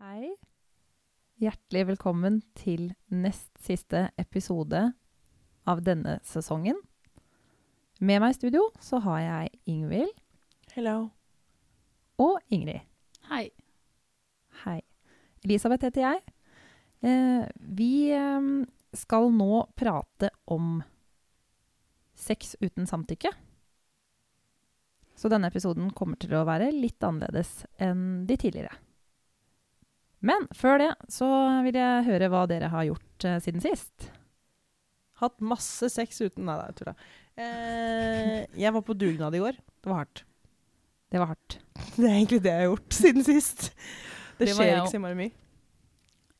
Hei. Hjertelig velkommen til nest siste episode av denne sesongen. Med meg i studio så har jeg Ingvild Hello. og Ingrid. Hei. Hei. Elisabeth heter jeg. Eh, vi eh, skal nå prate om sex uten samtykke. Så denne episoden kommer til å være litt annerledes enn de tidligere. Men før det så vil jeg høre hva dere har gjort eh, siden sist. Hatt masse sex uten Nei, jeg tulla. Eh, jeg var på dugnad i går. Det var hardt. Det var hardt. Det er egentlig det jeg har gjort siden sist. Det, Det var skjer jeg ikke så innmari mye.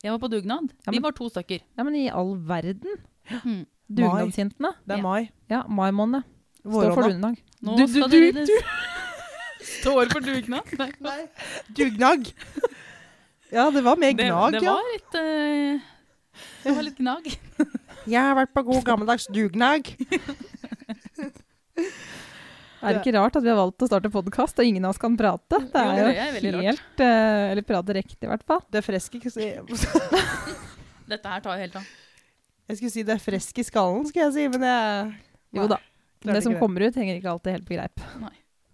Jeg var på dugnad. Ja, Vi var to stykker. Ja, men i all verden. Mm. Dugnadsjentene. Det er Ja. mai. Ja, mai måned. Står for dugnad. Nå Du- du- skal du- det du- Står for dugnad. Nei. Nei. Dugnag. Ja, det var mer gnag, det ja. var litt uh, Det var litt gnag. Jeg har vært på god gammeldags dugnag. Er det ikke rart at vi har valgt å starte podkast, og ingen av oss kan prate? Det Jo, er det jo er rart. helt eh, Eller prate riktig, i hvert fall. Det er fresk si. Dette her tar jo helt av. Jeg skulle si det er fresk i skallen, skulle jeg si, men jeg Jo da. Det som ikke kommer ut, henger ikke alltid helt på greip.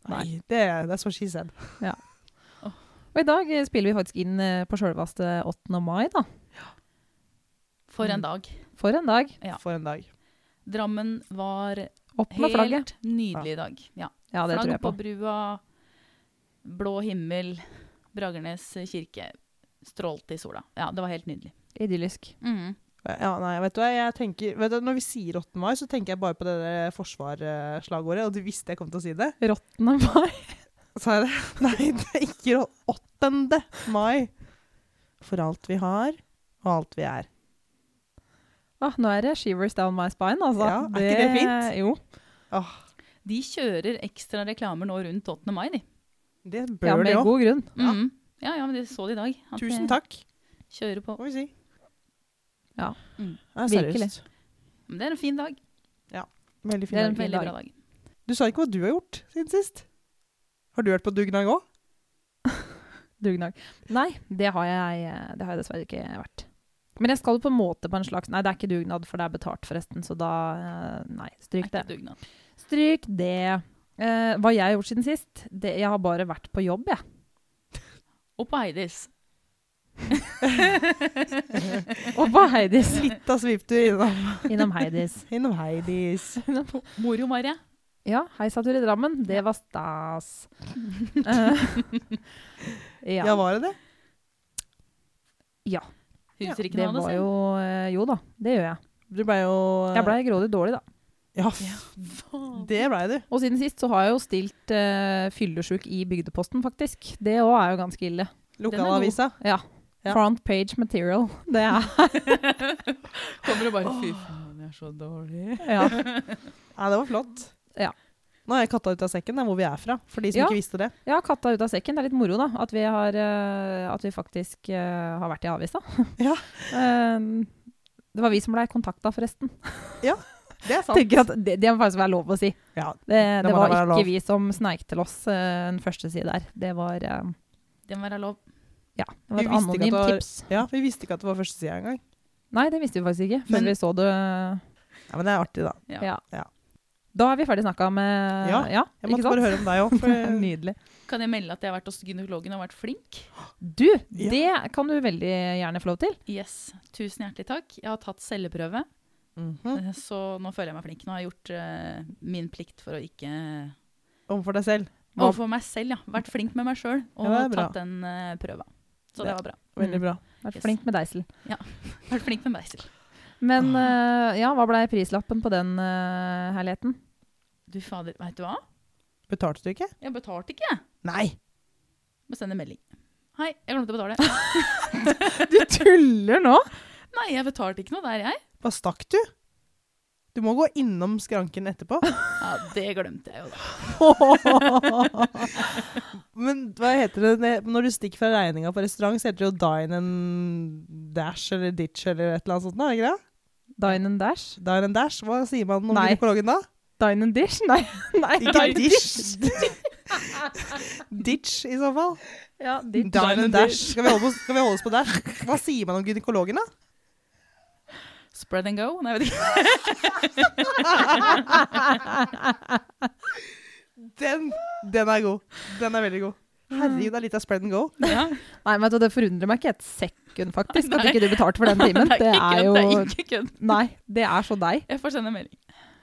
Nei, det, det er så she said. Og i dag spiller vi faktisk inn eh, på sjølveste 8. mai, da. For Mm. en dag. For en dag. Ja. For en dag. Drammen var Opp med flagget. helt nydelig i dag. Ja. Ja, det tror jeg på på. brua, blå himmel, Bragernes kirke. Strålte i sola. Ja, det var helt nydelig. Idyllisk. Mm. Ja, nei, vet du hva, jeg tenker, vet du, Når vi sier 8. mai, så tenker jeg bare på det der forsvarsslagordet, og du visste jeg kom til å si det. Råtne mai. Sa jeg det? Nei, det er ikke 8. mai. For alt vi har, og alt vi er. Ah, nå er det shivers down my spine, altså. Ja, er ikke det fint? Jo. Ah. De kjører ekstra reklamer nå rundt 8. mai, de. det Ja, bør med de òg. god grunn. Ja. Mhm. Ja, ja, men de så de i dag. at Tusen takk, Kjører på. må vi si. Ja. Mm. Ja, Virkelig. Men det er en fin dag. Ja. Veldig fin Det er en dag. Veldig dag. bra dag. Du sa ikke hva du har gjort siden sist. Har du vært på dugnad òg? Dugnad. Nei, det har, jeg, eh, det har jeg dessverre ikke vært. Men jeg skal på en måte på en slags Nei, det er ikke dugnad, for det er betalt, forresten. Så da eh, Nei, stryk det. det. Stryk det. Eh, hva jeg har gjort siden sist? Det, jeg har bare vært på jobb, jeg. Og på Heidis. Og på Heidis. Litt av sviptur innom, Innom Heidis. innom Heidis. Moro, Marie. Ja, heisatur i Drammen. Det var stas. Eh, Ja, ja, var det det? ja. Husker ikke Det noe av det var selv. jo eh, Jo da, det gjør jeg. Du blei jo Jeg blei grådig dårlig, da. Ja, Ja. Det blei du. Og siden sist så har jeg jo stilt uh, fyllesjuk i Bygdeposten, faktisk. Det òg er jo ganske ille. Lokalavisa. Ja. Ja. Front page material. Det er Kommer og bare Fy faen, jeg er så dårlig. Ja. Ja, det var flott. Ja. Nå er katta ut av sekken, det er hvor vi er fra, for de som Ja. ikke visste det. ja, katta ut av sekken. Det er litt moro, da. At vi, har, uh, at vi faktisk uh, har vært i avisa. Ja. um, det var vi som blei kontakta, forresten. Ja, Det er sant. Tenker at det, det må faktisk være lov å si. Ja, Det, det, var ikke lov. vi som sneik til oss uh, den første side der. Det var, eh, Det må være lov. ja, det var Vi et anonymt var- tips. ja, vi visste ikke at det var førstesida engang. Nei, det visste vi faktisk ikke før Men- vi så det. Ja, men det er artig, da. Ja. Ja. Ja. Da er vi ferdig snakka med Ja, ja Jeg måtte sant? bare høre om deg òg. Nydelig. Kan jeg melde at jeg har vært hos gynekologen og vært flink? Du, Ja. det kan du veldig gjerne få lov til. Yes. Tusen hjertelig takk. Jeg har tatt celleprøve, Mm -hmm. så nå føler jeg meg flink. Nå har jeg gjort uh, min plikt for å ikke Overfor deg selv. Hva- Overfor meg selv, ja. Vært flink med meg sjøl og Ja, tatt den uh, prøva. Så Det- det var bra. Veldig bra. Vært Yes. flink med deisel. Vært flink med Deisel. Men uh, ja, hva blei prislappen på den uh, herligheten? Du fader, veit du hva? Betalte du ikke? Jeg betalte ikke, jeg. Nei! Må sende melding. Hei, jeg glemte å betale. Du tuller nå! Nei, jeg betalte ikke noe der, jeg. Hva stakk du? Du må gå innom skranken etterpå. Ja, Det glemte jeg jo, da. Men hva heter det når du stikker fra regninga på restaurant, så heter det jo dine and dash eller ditch eller et eller annet sånt? da, Er det ikke det? Dine and dash? Dine and dash, hva sier man om Nei. gynekologen da? Dine and dish? Nei. Nei Ikke dine dish. Ditch, i så fall. Ja, ditch. Dine and dash. Skal vi, oss, skal vi holde oss på dash? Hva sier man om gynekologen, da? Spread and go? Nei, jeg vet ikke. Den, den er god. Den er veldig god. Herregud, det er litt av spread and go. Ja. Nei, men det forundrer meg ikke et sekund, faktisk, at ikke du betalte for den timen. Det ikke er jo Det er ikke kødd. Nei, det er så deg. Jeg får sende melding.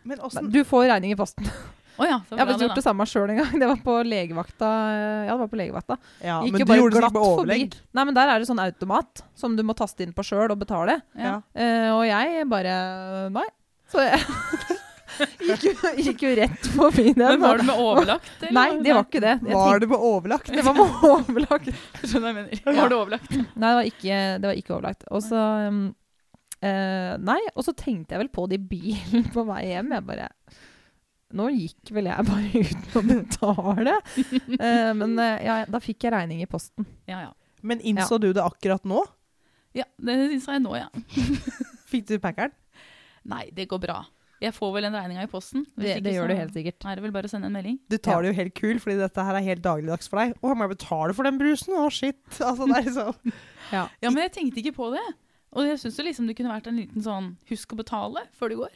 Men Du får regning i posten. Oh ja, Jeg har det, gjort det samme sjøl en gang. Det var på legevakta. Ja, det var på legevakta. Ja, Gikk men jo du bare gjorde det med forbi. overlegg. Nei, men der er det sånn automat som du må taste inn på sjøl og betale. Ja. Uh, og jeg bare Nei. Så jeg gikk, jo, gikk jo rett forbi den. Men var det med overlagt? eller? Nei, det var ikke det. Jeg Var det med overlagt? det var med overlagt. Skjønner jeg mener. Var det overlagt? Nei, det var ikke, det var ikke overlagt. Og så um, eh, Nei, og så tenkte jeg vel på det i bilen på vei hjem. Jeg bare Nå gikk vel jeg bare uten å betale. Uh, men uh, ja, da fikk jeg regning i posten. Ja, ja. Men innså du det akkurat nå? Ja, det innså jeg nå, ja. Fikk du packeren? Nei, det går bra. Jeg får vel en regninga i posten. Det, det gjør du helt sikkert. Er det vel bare å sende en melding? Du tar det jo helt kul, fordi dette her er helt dagligdags for deg. Å, må jeg betale for den brusen? Å, shit. Altså, det er liksom Ja. Ja, men jeg tenkte ikke på det. Og jeg syns liksom det kunne vært en liten sånn husk å betale før du går.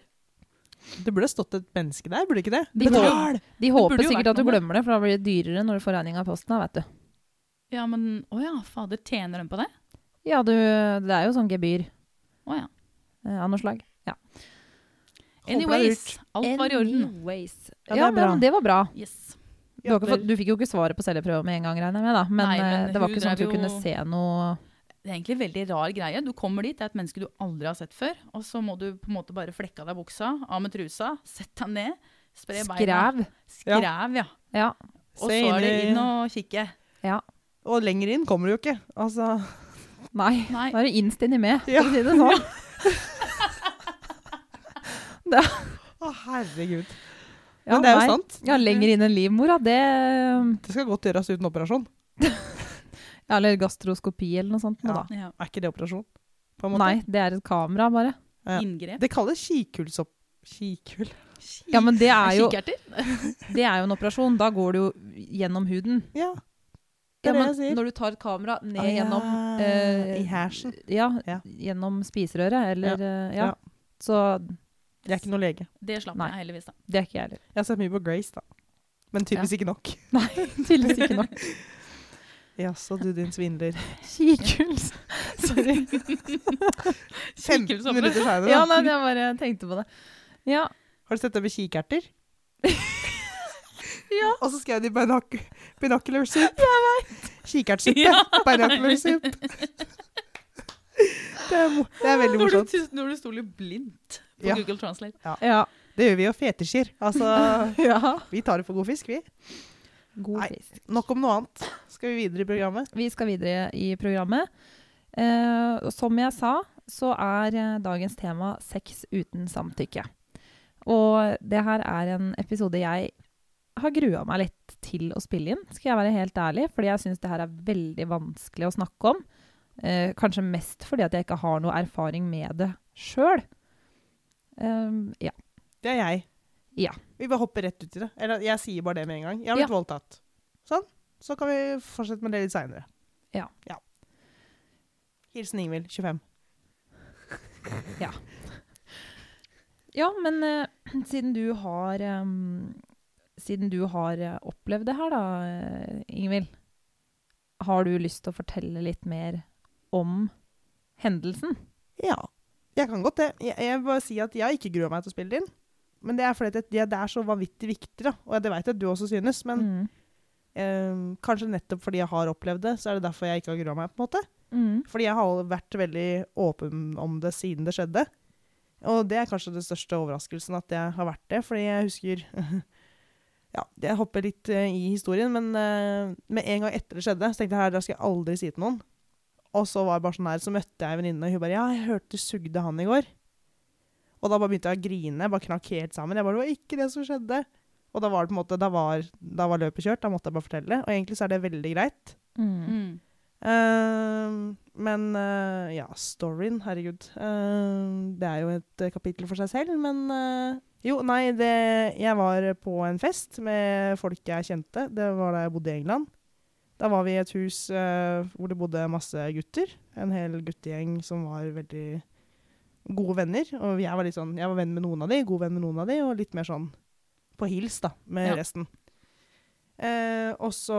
Det burde stått et menneske der, burde ikke det? De Betal! De håper sikkert at du glemmer det, for da blir det dyrere når du får regninga i posten. vet du. Ja, men å ja, fader, tjener de på det? Ja, du, det er jo sånn gebyr Å ja. eh, av noe slag. Ja. Anyways, alt var i orden. Anyways. Ja, det Ja, bra. men det var bra. Yes. Du, fått, du fikk jo ikke svaret på celleprøva med en gang, regner jeg med. da. Men, Nei, men eh, det var ikke sånn at du jo- kunne se noe Det er egentlig en veldig rar greie. Du kommer dit, det er et menneske du aldri har sett før. Og så må du på en måte bare flekke av deg buksa, av med trusa, sette deg ned, spre beina. skræv. Skrev, ja. Ja. Og så er det inn og kikke. Ja. Og lenger inn kommer du jo ikke. Altså Nei, Nei. da er du innst inni med, for Ja. å si det sånn. Å, herregud. Ja, Men det er jo nei. sant. Ja, lenger inn enn livmora, det Det skal godt gjøres uten operasjon. Ja, Eller gastroskopi eller noe sånt. Ja. Da. Ja. Er ikke det operasjon? På en måte? Nei, det er et kamera, bare. Ja. Inngrep. Det kalles kikhullsopp... Kikul. Ja, men det er jo, det er jo en operasjon. Da går det jo gjennom huden. Ja. Det Ja, er det men jeg sier. når du tar et kamera ned ah, ja. gjennom eh, I hersen. ja, Ja. gjennom spiserøret, eller eh, ja. Ja. Så Jeg er ikke noe lege. Det slapp jeg heldigvis, da. det er ikke jeg heller. Jeg har sett mye på Grace, da. Men tydeligvis ikke nok. Nei, Tydeligvis ikke nok. Jaså, du din svindler. Kikuls. Sorry. 15 Kikulsoppe. minutter seinere, Ja, nei, jeg bare tenkte på det. Ja. Har du sett det med kikerter? Ja. Og så skrev de binoc binocular soup. Kikertsuppe. Ja. Binocular soup. Det er, det er veldig Når morsomt. du, når du stoler blindt på Ja. Google Translate. Ja. Det gjør vi jo fetisjer. Altså, ja. vi tar det for god fisk, vi. God Nei. fisk. Nok om noe annet. Skal vi videre i programmet? Vi skal videre i programmet. Eh, som jeg sa, så er eh, dagens tema sex uten samtykke. Og det her er en episode jeg har grua meg litt til å spille inn, skal jeg være helt ærlig. Fordi jeg syns det her er veldig vanskelig å snakke om. Eh, kanskje mest fordi at jeg ikke har noe erfaring med det sjøl. ja. Det er jeg. Ja. Vi bare hopper rett ut i det. Eller jeg sier bare det med en gang. Jeg har blitt voldtatt. Sånn. Så kan vi fortsette med det litt seinere. Ja. Hilsen Ingvild, 25. Ja, men uh, siden du har um, Siden du har eh, opplevd det her, da, eh, Ingvild. Har du lyst til å fortelle litt mer om hendelsen? Ja. Jeg kan godt det. Jeg, jeg vil bare si at jeg ikke gruer meg til å spille det inn. Men det er fordi det, det er så vanvittig viktig, da. Og det vet jeg at du også synes. Men Mm. eh, kanskje nettopp fordi jeg har opplevd det, så er det derfor jeg ikke har grua meg. på en måte. Mm. Fordi jeg har vært veldig åpen om det siden det skjedde. Og det er kanskje den største overraskelsen at jeg har vært det, fordi jeg husker Ja, jeg hopper litt eh, i historien, men eh, med en gang etter det skjedde, så tenkte jeg her, det skal jeg aldri si til noen. Og så var det bare sånn her, så møtte jeg en venninne, og hun bare 'Ja, jeg hørte du sugde han i går'. Og da bare begynte jeg å grine. Bare knakk helt sammen. Jeg bare 'Det var ikke det som skjedde'. Og da var det på en måte, da var, da var løpet kjørt. Da måtte jeg bare fortelle. Og egentlig så er det veldig greit. Mm. Ehm, Men uh, ja, storyen, herregud. Uh, det er jo et eh, kapittel for seg selv, men eh, Jo, nei, det Jeg var på en fest med folk jeg kjente. Det var da jeg bodde i England. Da var vi i et hus hvor det bodde masse gutter. En hel guttegjeng som var veldig gode venner. Og jeg var litt sånn, jeg var venn med noen av de, god venn med noen av de, og litt mer sånn på hils da, med Ja. resten. Eh, og så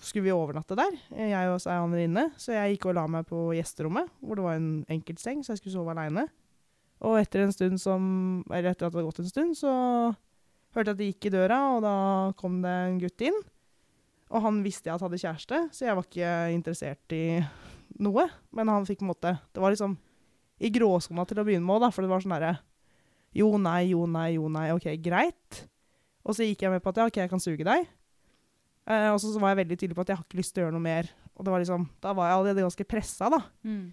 skulle vi overnatte der, jeg og ei annen inne, Så jeg gikk og la meg på gjesterommet, hvor det var en enkeltseng, så jeg skulle sove aleine. Og etter en stund som, eller etter at det hadde gått en stund, så hørte jeg at det gikk i døra, og da kom det en gutt inn. Og han visste jeg at hadde kjæreste, så jeg var ikke interessert i noe. Men han fikk på en måte Det var liksom i gråsona til å begynne med òg, for det var sånn herre Jo, nei, jo, nei, jo, nei. OK, greit. Og så gikk jeg med på at ja, OK, jeg kan suge deg. Eh, og så, så var jeg veldig tydelig på at jeg har ikke lyst til å gjøre noe mer. Og det var liksom, da var jeg allerede ganske pressa, da. Mm.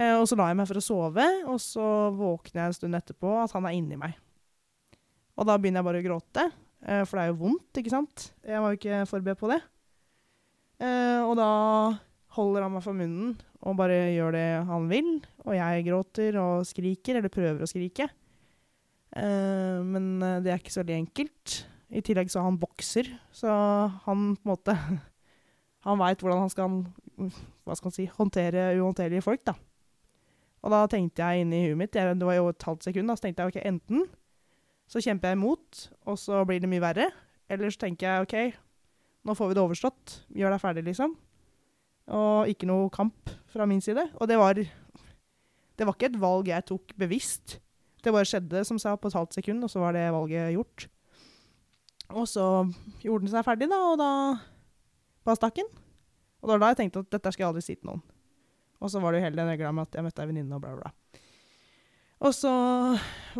Eh, og så la jeg meg for å sove, og så våkner jeg en stund etterpå at han er inni meg. Og da begynner jeg bare å gråte, eh, for det er jo vondt, ikke sant? Jeg var jo ikke forberedt på det. Eh, og da holder han meg for munnen og bare gjør det han vil, og jeg gråter og skriker, eller prøver å skrike. Uh, men eh, det er ikke så veldig enkelt. I tillegg så er han bokser, så han på en måte Han veit hvordan han skal hva skal han si, håndtere uhåndterlige folk, da. Og da tenkte jeg inni huet mitt, det var jo et halvt sekund, da, så tenkte jeg ok, enten så kjemper jeg imot, og så blir det mye verre, eller så tenker jeg ok, nå får vi det overstått, gjør deg ferdig, liksom. Og ikke noe kamp fra min side. Og det var, det var ikke et valg jeg tok bevisst. Det bare skjedde, som sa, på et halvt sekund, og så var det valget gjort. Og så gjorde den seg ferdig, da, og da bare stakk den. Og det var da jeg tenkte at dette skal jeg aldri si til noen. Og så var det jo hele den regla med at jeg møtte ei venninne og bla, bla. Og så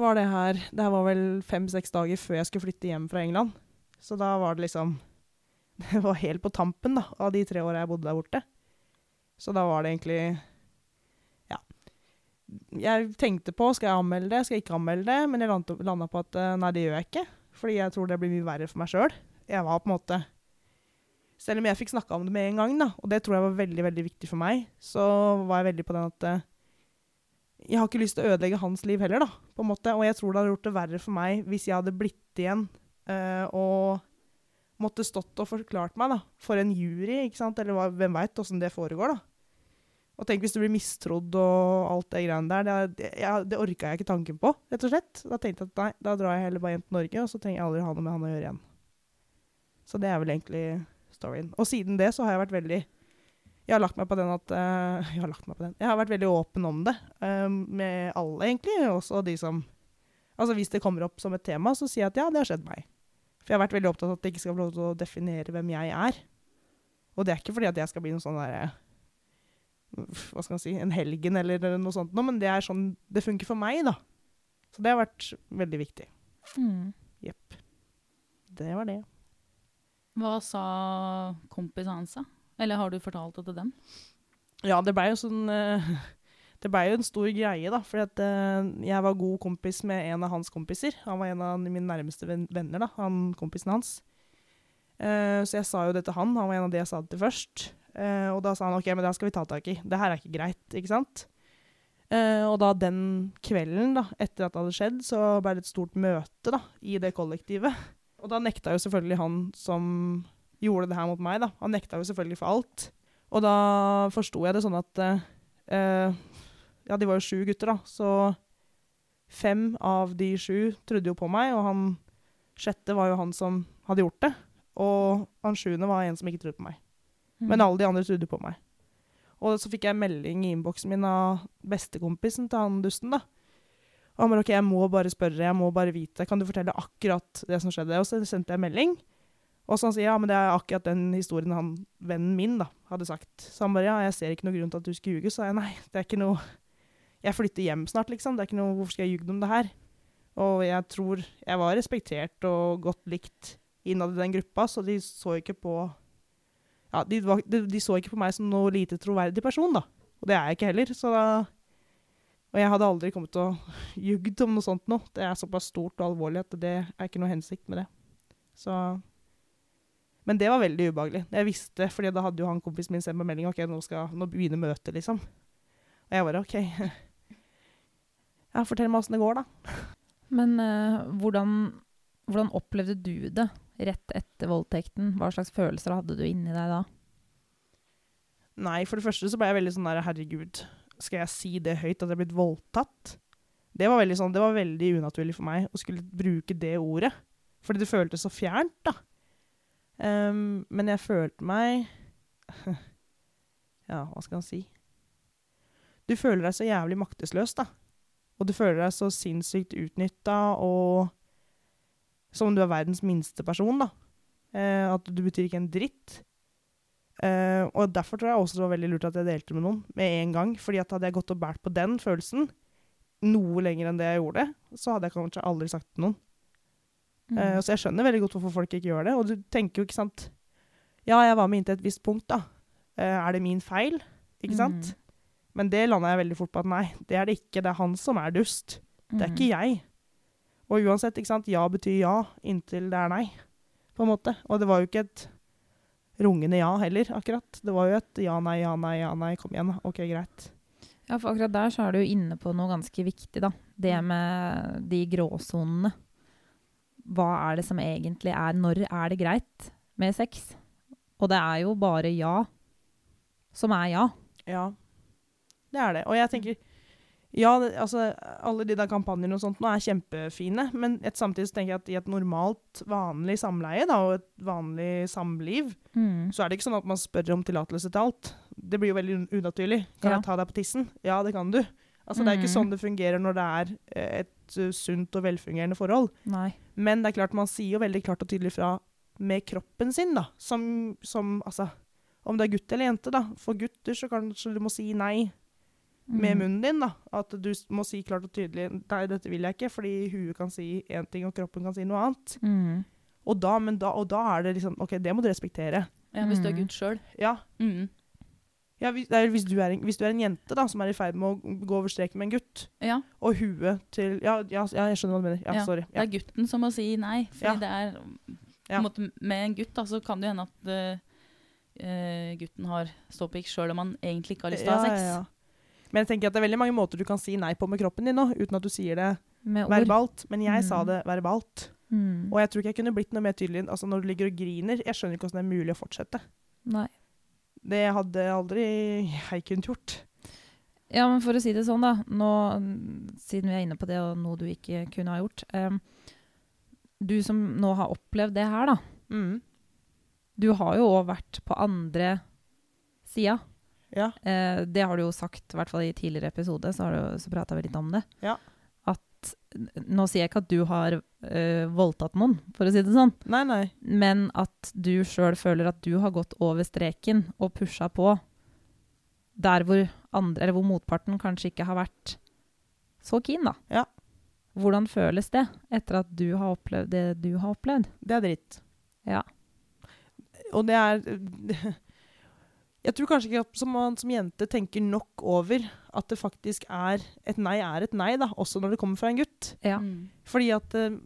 var det her Det her var vel fem-seks dager før jeg skulle flytte hjem fra England. Så da var det liksom Det var helt på tampen da, av de tre åra jeg bodde der borte. Så da var det egentlig Ja. Jeg tenkte på skal jeg anmelde det, skal jeg ikke anmelde det, men jeg landa- på at eh, nei, det gjør jeg ikke. Fordi jeg tror det blir mye verre for meg sjøl. Jeg var på en måte Selv om jeg fikk snakka om det med en gang, da, og det tror jeg var veldig veldig viktig for meg, så var jeg veldig på den at eh, jeg har ikke lyst til å ødelegge hans liv heller, da, på en måte. Og jeg tror det hadde gjort det verre for meg hvis jeg hadde blitt igjen øh, og måtte stått og forklart meg, da, for en jury, ikke sant, eller hva, hvem veit åssen det foregår, da. Og tenk hvis du blir mistrodd og alt det greiene der. Det, jeg, det orka jeg ikke tanken på, rett og slett. Da tenkte jeg at nei, da drar jeg heller bare hjem til Norge, og så trenger jeg aldri ha noe med han å gjøre igjen. Så det er vel egentlig storyen. Og siden det så har jeg vært veldig Jeg har lagt meg på den at uh, Jeg har lagt meg på den. Jeg har vært veldig åpen om det eh, med alle, egentlig. Også de som Altså hvis det kommer opp som et tema, så sier jeg at ja, det har skjedd meg. For jeg har vært veldig opptatt av at det ikke skal få lov til å definere hvem jeg er. Og det er ikke fordi at jeg skal bli noen sånn derre hva skal man si, en helgen eller noe sånt, noe, men det er sånn det funker for meg, da. Så det har vært veldig viktig. Mm. Det var det. Hva sa kompisene hans, da? Eller har du fortalt det til dem? Ja, det blei jo sånn eh, Det blei jo en stor greie, da. For eh, jeg var god kompis med en av hans kompiser. Han var en av mine nærmeste venner, da. Han kompisen hans. Eh, så jeg sa jo det til han. Han var en av de jeg sa det til først. Eh, og da sa han OK, men det skal vi ta tak i. Det her er ikke greit, ikke sant? Uh, og da den kvelden, da, etter at det hadde skjedd, så ble det et stort møte da, i det kollektivet. Og da nekta jo selvfølgelig han som gjorde det her mot meg, da. Han nekta jo selvfølgelig for alt. Og da forsto jeg det sånn at eh, Ja, de var jo sju gutter, da, så fem av de sju trodde jo på meg, og han sjette var jo han som hadde gjort det. Og han sjuende var en som ikke trodde på meg. Men alle de andre trodde på meg. Og så fikk jeg melding i innboksen min av bestekompisen til han dusten, da. Og han bare OK, jeg må bare spørre, jeg må bare vite. Kan du fortelle akkurat det som skjedde? Og så sendte jeg melding. Og så han sier ja, men det er akkurat den historien han, vennen min da, hadde sagt. Så han bare ja, jeg ser ikke noe grunn til at du skal ljuge. Så jeg nei, det er ikke noe Jeg flytter hjem snart, liksom. Det er ikke noe Hvorfor skal jeg ljuge om det her? Og jeg tror jeg var respektert og godt likt innad i den gruppa, så de så ikke på Ja, de, var, de, de så ikke på meg som noe lite troverdig person, da. Og det er jeg ikke heller, så da Og jeg hadde aldri kommet til å ljugd om noe sånt nå. Det er såpass stort og alvorlig at det er ikke noe hensikt med det. Så Men det var veldig ubehagelig. Jeg visste, fordi da hadde jo han kompisen min sendt meg melding ok, nå, skal, nå begynner møtet, liksom. Og jeg bare OK. Ja, fortell meg åssen det går, da. Men uh, hvordan, hvordan opplevde du det rett etter voldtekten? Hva slags følelser hadde du inni deg da? Nei, for det første så ble jeg veldig sånn der Herregud, skal jeg si det høyt, at jeg er blitt voldtatt? Det var veldig sånn, det var veldig unaturlig for meg å skulle bruke det ordet. Fordi det føltes så fjernt, da. Um, men jeg følte meg Ja, hva skal han si? Du føler deg så jævlig maktesløs, da. Og du føler deg så sinnssykt utnytta og som om du er verdens minste person, da. Eh, at du betyr ikke en dritt. Eh, og derfor tror jeg også det var veldig lurt at jeg delte med noen med en gang. fordi at hadde jeg gått og båret på den følelsen noe lenger enn det jeg gjorde, så hadde jeg kanskje aldri sagt det til noen. Eh, så jeg skjønner veldig godt hvorfor folk ikke gjør det. Og du tenker jo, ikke sant Ja, jeg var med inntil et visst punkt, da. Eh, er det min feil? Ikke sant? Men det landa jeg veldig fort på at nei, det er det ikke. Det er han som er dust. Det er ikke jeg. Og uansett, ikke sant, ja betyr ja inntil det er nei, på en måte. Og det var jo ikke et rungende ja heller, akkurat. Det var jo et ja, nei, ja, nei, ja, nei, kom igjen. OK, greit. Ja, for akkurat der så er du inne på noe ganske viktig, da. Det med de gråsonene. Hva er det som egentlig er Når er det greit med sex? Og det er jo bare ja som er ja. Ja, det er det. Og jeg tenker Ja, det, altså, alle de der kampanjene og sånt nå er kjempefine, men et, samtidig tenker jeg at i et normalt, vanlig samleie da, og et vanlig samliv, så er det ikke sånn at man spør om tillatelse til alt. Det blir jo veldig un unaturlig. Kan Ja. jeg ta deg på tissen? Ja, det kan du. Altså, Det er ikke Mhm. sånn det fungerer når det er eh, et uh, sunt og velfungerende forhold. Nei. Men det er klart man sier jo veldig klart og tydelig fra med kroppen sin, da. Som, som altså Om det er gutt eller jente, da. For gutter så kanskje du må si nei med Mm. munnen din, da. At du må si klart og tydelig Nei, dette vil jeg ikke, fordi huet kan si én ting, og kroppen kan si noe annet. Mm. Og da, men da, og da er det liksom OK, det må du respektere. Ja, hvis du er Mm. gutt sjøl. Ja. Mm. ja hvis, det er, hvis, du er en, hvis du er en jente da, som er i ferd med å gå over streken med en gutt, Ja, og huet til Ja, ja, ja jeg skjønner hva du mener. Ja, Ja, sorry. det er gutten som må si nei. Fordi Ja. det er på Ja. en måte, Med en gutt da, så kan det hende at eh, eh, gutten har ståpikk sjøl om han egentlig ikke har lyst til å ha Ja, sex. Men jeg tenker at det er veldig mange måter du kan si nei på med kroppen din nå, uten at du sier det verbalt. Men jeg Mm. sa det verbalt. Mm. Og jeg tror ikke jeg kunne blitt noe mer tydelig. Altså Når du ligger og griner, jeg skjønner ikke hvordan det er mulig å fortsette. Nei. Det hadde aldri jeg kunnet gjort. Ja, men for å si det sånn, da. Nå, siden vi er inne på det, og noe du ikke kunne ha gjort. Um, du som nå har opplevd det her, da. Mm. Du har jo òg vært på andre sida. Ja. Eh, det har du jo sagt, i hvert fall i tidligere episode, så, har du- så prata vi litt om det. Ja. At Nå sier jeg ikke at du har eh, voldtatt noen, for å si det sånn, Nei, nei. men at du sjøl føler at du har gått over streken og pusha på der hvor andre, eller hvor motparten kanskje ikke har vært så keen, da. Ja. Hvordan føles det etter at du har opplevd det du har opplevd? Det er dritt. Ja. Og det er Jeg tror kanskje ikke at man som jente tenker nok over at det faktisk er Et nei er et nei, da, også når det kommer fra en gutt. Ja. Mm. Fordi at uh,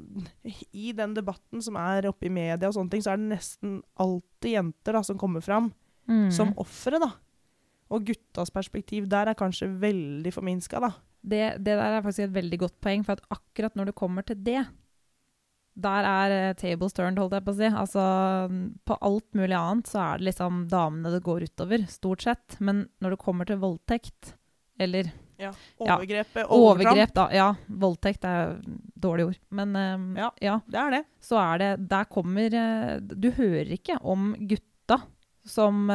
i den debatten som er oppe i media, og sånne ting, så er det nesten alltid jenter da, som kommer fram Mm. som ofre. da. Og guttas perspektiv der er kanskje veldig forminska, da. Det, det der er faktisk et veldig godt poeng, for at akkurat når det kommer til det, der er eh, tables turned, holdt jeg på å si. Altså, på alt mulig annet så er det liksom damene det går utover, stort sett. Men når det kommer til voldtekt, eller Ja. Overgrepet, Ja, overgrep, da. Ja, voldtekt er dårlig ord. Men um, Ja. ja, Det er det. så er det Der kommer eh, Du hører ikke om gutta som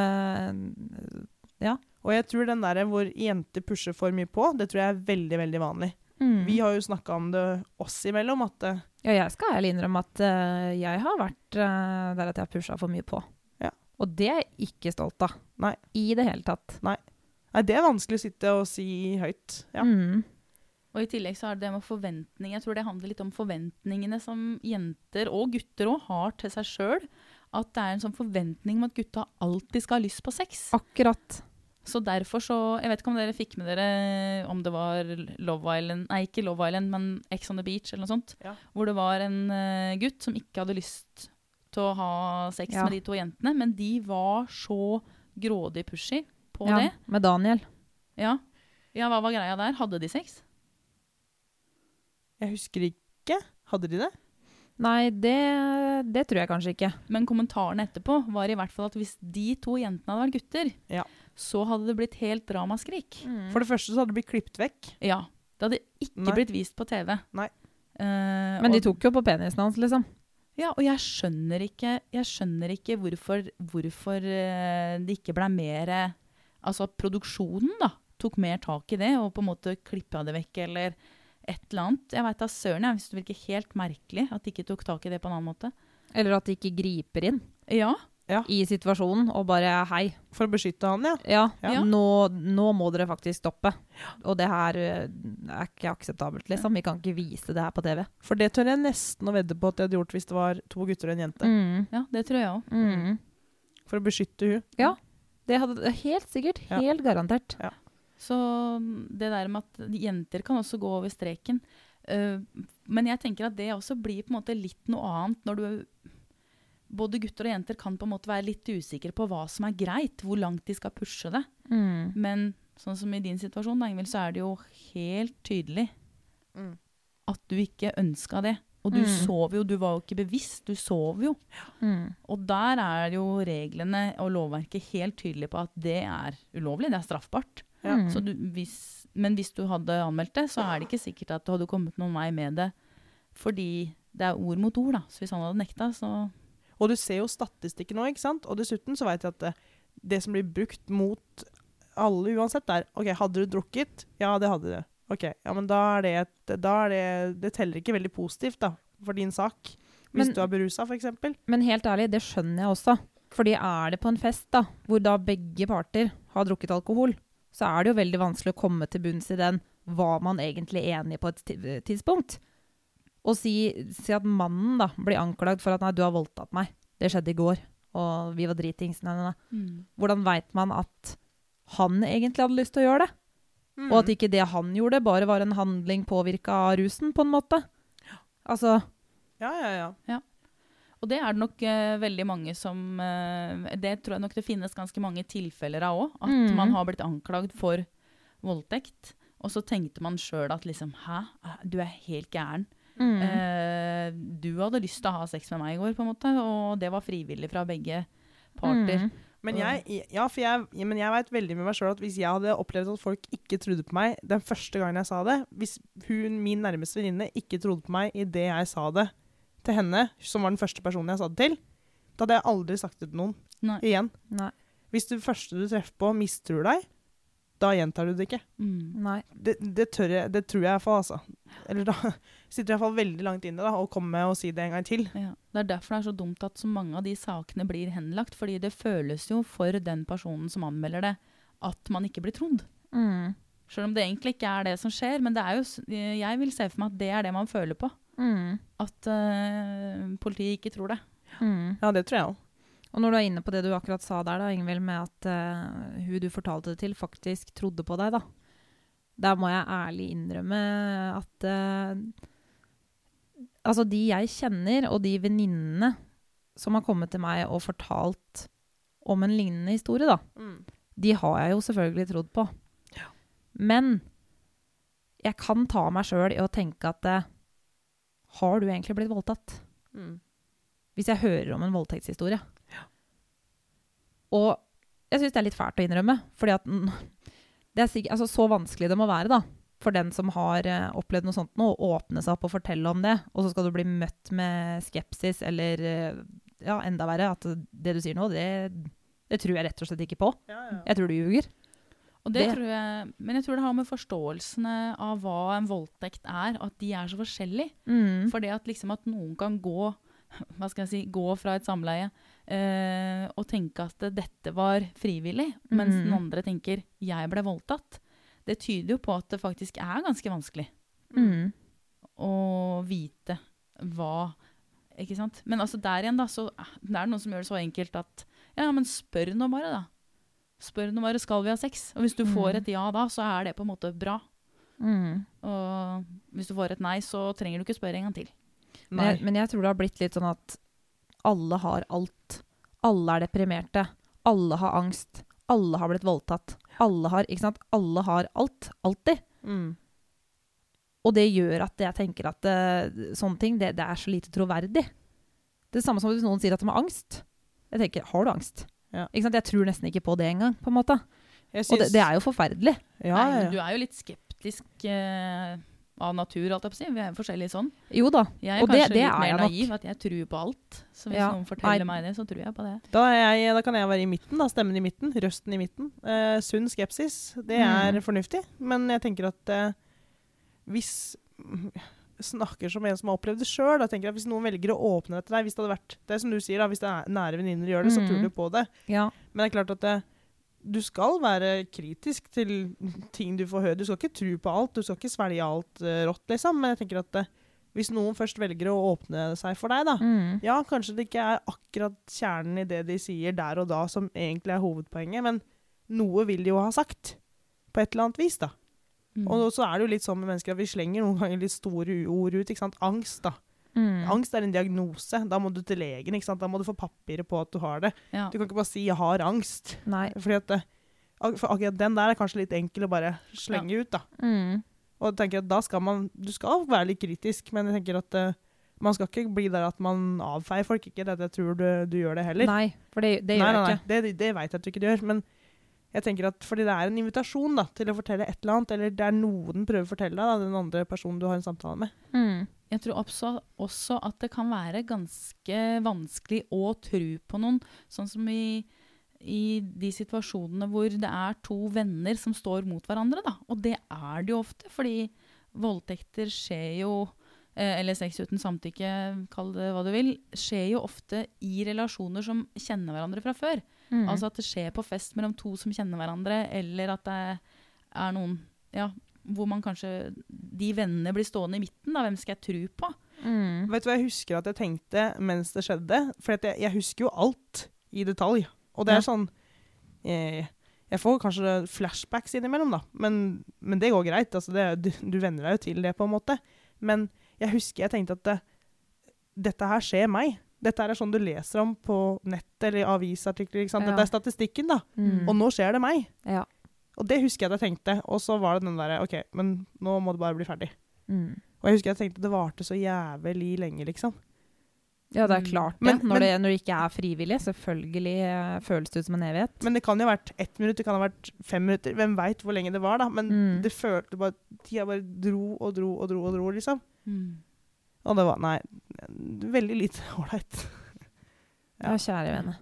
Ja. Og jeg tror den der hvor jenter pusher for mye på, det tror jeg er veldig, veldig vanlig. mm. Vi har jo snakka om det oss imellom, at eh, Ja, jeg skal ærlig innrømme at uh, jeg har vært uh, der at jeg har pusha for mye på. Ja. Og det er jeg ikke stolt av. Nei. I det hele tatt. Nei, det er vanskelig å sitte og si høyt. Ja. Mm. Og i tillegg så er det det med forventninger. Jeg tror det handler litt om forventningene som jenter og gutter òg har til seg sjøl. At det er en sånn forventning om at gutta alltid skal ha lyst på sex. Akkurat. Så derfor så Jeg vet ikke om dere fikk med dere om det var Love Island Nei, ikke Love Island, men Ex on the Beach eller noe sånt. Ja. Hvor det var en uh, gutt som ikke hadde lyst til å ha sex Ja. med de to jentene, men de var så grådig pushy på ja, det. Med Daniel. Ja. ja, hva var greia der? Hadde de sex? Jeg husker ikke. Hadde de det? Nei, det, det tror jeg kanskje ikke. Men kommentaren etterpå var i hvert fall at hvis de to jentene hadde vært gutter, Ja. Så hadde det blitt helt ramaskrik. For det første så hadde det blitt klippet vekk. Ja. Det hadde ikke Nei. blitt vist på TV. Nei. Eh, Men de og- tok jo på penisen hans, liksom. Ja, og jeg skjønner ikke, jeg skjønner ikke hvorfor, hvorfor eh, det ikke ble mer eh, Altså at produksjonen da, tok mer tak i det og på en måte klippa det vekk eller et eller annet. Jeg veit da søren, jeg, hvis det virker helt merkelig at de ikke tok tak i det på en annen måte. Eller at de ikke griper inn Ja, i situasjonen og bare hei. For å beskytte han, ja. Ja, Ja. Nå, nå må dere faktisk stoppe. Og det her eh, er ikke akseptabelt, liksom. Vi kan ikke vise det her på TV. For det tør jeg nesten å vedde på at de hadde gjort hvis det var to gutter og en jente. Mm. ja det tror jeg òg. Mm. For å beskytte hun. Det hadde helt sikkert. Ja. Helt garantert. Så mm, det der med at jenter kan også gå over streken. Uh, men jeg tenker at det også blir på en måte litt noe annet når du Både gutter og jenter kan på en måte være litt usikre på hva som er greit, hvor langt de skal pushe det. Mm. Men sånn som i din situasjon, da, Ingvild, så er det jo helt tydelig Mm. at du ikke ønska det. Og du Mm. sov jo, du var jo ikke bevisst, du sov jo. Mm. Og der er jo reglene og lovverket helt tydelige på at det er ulovlig, det er straffbart. Ja. Mm. Så du, hvis, men hvis du hadde anmeldt det, så er det ikke sikkert at du hadde kommet noen vei med det. Fordi det er ord mot ord, da. Så hvis han hadde nekta, så Og du ser jo statistikken nå, ikke sant? Og dessuten så vet jeg at det, det som blir brukt mot alle uansett, er OK, hadde du drukket? Ja, det hadde du. OK, ja, men da er det et da er det, det teller ikke veldig positivt, da, for din sak. Hvis Men- du er berusa, f.eks. Men helt ærlig, det skjønner jeg også. Fordi er det på en fest da, hvor da begge parter har drukket alkohol, så er det jo veldig vanskelig å komme til bunns i den hva man egentlig er enig på et ti- tidspunkt. Og si, si at mannen da blir anklagd for at nei, du har voldtatt meg. Det skjedde i går, og vi var dritings. Nei. Hvordan veit man at han egentlig hadde lyst til å gjøre det? Mm. Og at ikke det han gjorde, bare var en handling påvirka av rusen, på en måte? Altså Ja, ja, ja. Og det er det nok uh, veldig mange som uh, Det tror jeg nok det finnes ganske mange tilfeller av òg. At mm. man har blitt anklagd for voldtekt, og så tenkte man sjøl at liksom Hæ, du er helt gæren. Mm. Eh, du hadde lyst til å ha sex med meg i går, på en måte, og det var frivillig fra begge parter. Mm. Men jeg, ja, jeg, ja, men jeg vet veldig med meg sjøl at hvis jeg hadde opplevd at folk ikke trodde på meg den første gangen jeg sa det Hvis hun, min nærmeste venninne ikke trodde på meg idet jeg sa det til henne, som var den første personen jeg sa det til, da hadde jeg aldri sagt det til noen Nei. igjen. Nei. Hvis det første du treffer på, mistror deg, da gjentar du det ikke. Mm. Nei. Det, det, tør jeg, det tror jeg iallfall, altså. Eller da sitter jeg iallfall veldig langt inne da, og kommer med å si det en gang til. Ja. Det er derfor det er så dumt at så mange av de sakene blir henlagt. Fordi det føles jo for den personen som anmelder det, at man ikke blir trodd. Mm. Selv om det egentlig ikke er det som skjer. Men det er jo, jeg vil se for meg at det er det man føler på. Mm. At uh, politiet ikke tror det. Mm. Ja, det tror jeg òg. Og når du er inne på det du akkurat sa der, da, Ingvild, med at uh, hun du fortalte det til, faktisk trodde på deg, da. Der må jeg ærlig innrømme at uh, Altså, de jeg kjenner, og de venninnene som har kommet til meg og fortalt om en lignende historie, da, de har jeg jo selvfølgelig trodd på. Men jeg kan ta meg sjøl i å tenke at uh, Har du egentlig blitt voldtatt? hvis jeg hører om en voldtektshistorie. Og jeg syns det er litt fælt å innrømme, fordi at det er sikkert, altså, så vanskelig det må være da, for den som har eh, opplevd noe sånt nå, å åpne seg opp og fortelle om det, og så skal du bli møtt med skepsis eller eh, ja, enda verre, at det du sier nå, det, det tror jeg rett og slett ikke på. Ja, ja. Jeg tror du ljuger. Og det Det- tror jeg, men jeg tror det har med forståelsene av hva en voldtekt er, at de er så forskjellige. Mm. For det at, liksom at noen kan gå, hva skal jeg si, gå fra et samleie eh, og tenke at dette var frivillig, mens mm. den andre tenker 'jeg ble voldtatt', det tyder jo på at det faktisk er ganske vanskelig Mm. å vite hva Ikke sant? Men altså der igjen, da, så det er noen som gjør det så enkelt at Ja, men spør nå bare, da. Spør nå bare 'skal vi ha sex?' Og hvis du får Mhm. et ja da, så er det på en måte bra. Mm. Og hvis du får et nei, så trenger du ikke spørre en gang til. Men, jeg, men jeg tror det har blitt litt sånn at alle har alt. Alle er deprimerte. Alle har angst. Alle har blitt voldtatt. Alle har, ikke sant? Alle har alt. Alltid. Mm. Og det gjør at jeg tenker at uh, sånne ting, det, det er så lite troverdig. Det er samme som hvis noen sier at de har angst. Jeg tenker, har du angst? Ja. Ikke sant? Jeg tror nesten ikke på det engang, på en måte. Synes... Og det, det er jo forferdelig. ja, Nei, men du er jo litt skeptisk eh, av natur, alt jeg på å si. Vi er forskjellige sånn. Jo da. Jeg er Og det- kanskje det litt er mer jeg nok. naiv, at jeg tror på alt. Så hvis Ja, noen forteller nei. meg det, så tror jeg på det. Da, er jeg, da kan jeg være i midten, da. Stemmen i midten. Røsten i midten. Uh, sunn skepsis. Det er Mm. fornuftig. Men jeg tenker at uh, hvis snakker som en som har opplevd det sjøl. Hvis noen velger å åpne dette der, hvis det hadde vært Det som du sier, da, hvis det er nære venninner gjør det, så Mm. tror du på det. Ja. Men det er klart at det, du skal være kritisk til ting du får høre. Du skal ikke tro på alt, du skal ikke svelge alt uh, rått, liksom. Men jeg tenker at uh, hvis noen først velger å åpne seg for deg, da, Mm. ja, kanskje det ikke er akkurat kjernen i det de sier der og da som egentlig er hovedpoenget, men noe vil de jo ha sagt. På et eller annet vis, da. Mm. Og så er det jo litt sånn med mennesker at vi slenger noen ganger litt store ord ut. ikke sant? Angst, da. Mm. Angst er en diagnose. Da må du til legen. Da må du få papiret på at du har det. ja. Du kan ikke bare si 'jeg har angst'. Nei. At for akkurat den der er kanskje litt enkel å bare slenge ut, da. Mm. Og tenker at da skal man Du skal være litt kritisk, men jeg tenker at uh, man skal ikke bli der at man avfeier folk. Ikke det at jeg tror du, du gjør det heller. Nei, for det, det gjør nei, nei, jeg ikke. Det, det vet jeg at du ikke gjør. Men jeg tenker at fordi det er en invitasjon da, til å fortelle et eller annet, eller det er noe den prøver å fortelle deg, den andre personen du har en samtale med. Mm. Jeg tror også, også at det kan være ganske vanskelig å tro på noen, sånn som i, i de situasjonene hvor det er to venner som står mot hverandre. Da. Og det er det jo ofte, fordi voldtekter skjer jo eh, eller sex uten samtykke, kall det hva du vil, skjer jo ofte i relasjoner som kjenner hverandre fra før. Mm. Altså at det skjer på fest mellom to som kjenner hverandre, eller at det er noen ja, hvor man kanskje De vennene blir stående i midten. da, Hvem skal jeg tro på? mm. Vet du hva jeg husker at jeg tenkte mens det skjedde? For at jeg, jeg husker jo alt i detalj. Og det Ja. er sånn jeg, Jeg får kanskje flashbacks innimellom, da. Men, men det går greit. Altså det, du, du venner deg jo til det, på en måte. Men jeg husker jeg tenkte at det, dette her skjer meg. Dette her er sånn du leser om på nett eller i avisartikler. ikke sant? Ja. Dette er statistikken, da. Mm. Og nå skjer det meg. Ja. Og det husker jeg at jeg tenkte. Og så var det den derre OK, men nå må det bare bli ferdig. Mm. Og jeg husker jeg tenkte det varte så jævlig lenge, liksom. Ja, det er Mm. klart det. Men- når, men- det når det ikke er frivillig, selvfølgelig eh, føles det ut som en evighet. Men det kan jo ha vært ett minutt, det kan ha vært fem minutter. Hvem veit hvor lenge det var, da. Men Mm. det følte bare Tida bare dro og dro og dro og dro, liksom. Mm. Og det var Nei, veldig lite ålreit. Ja, kjære vene.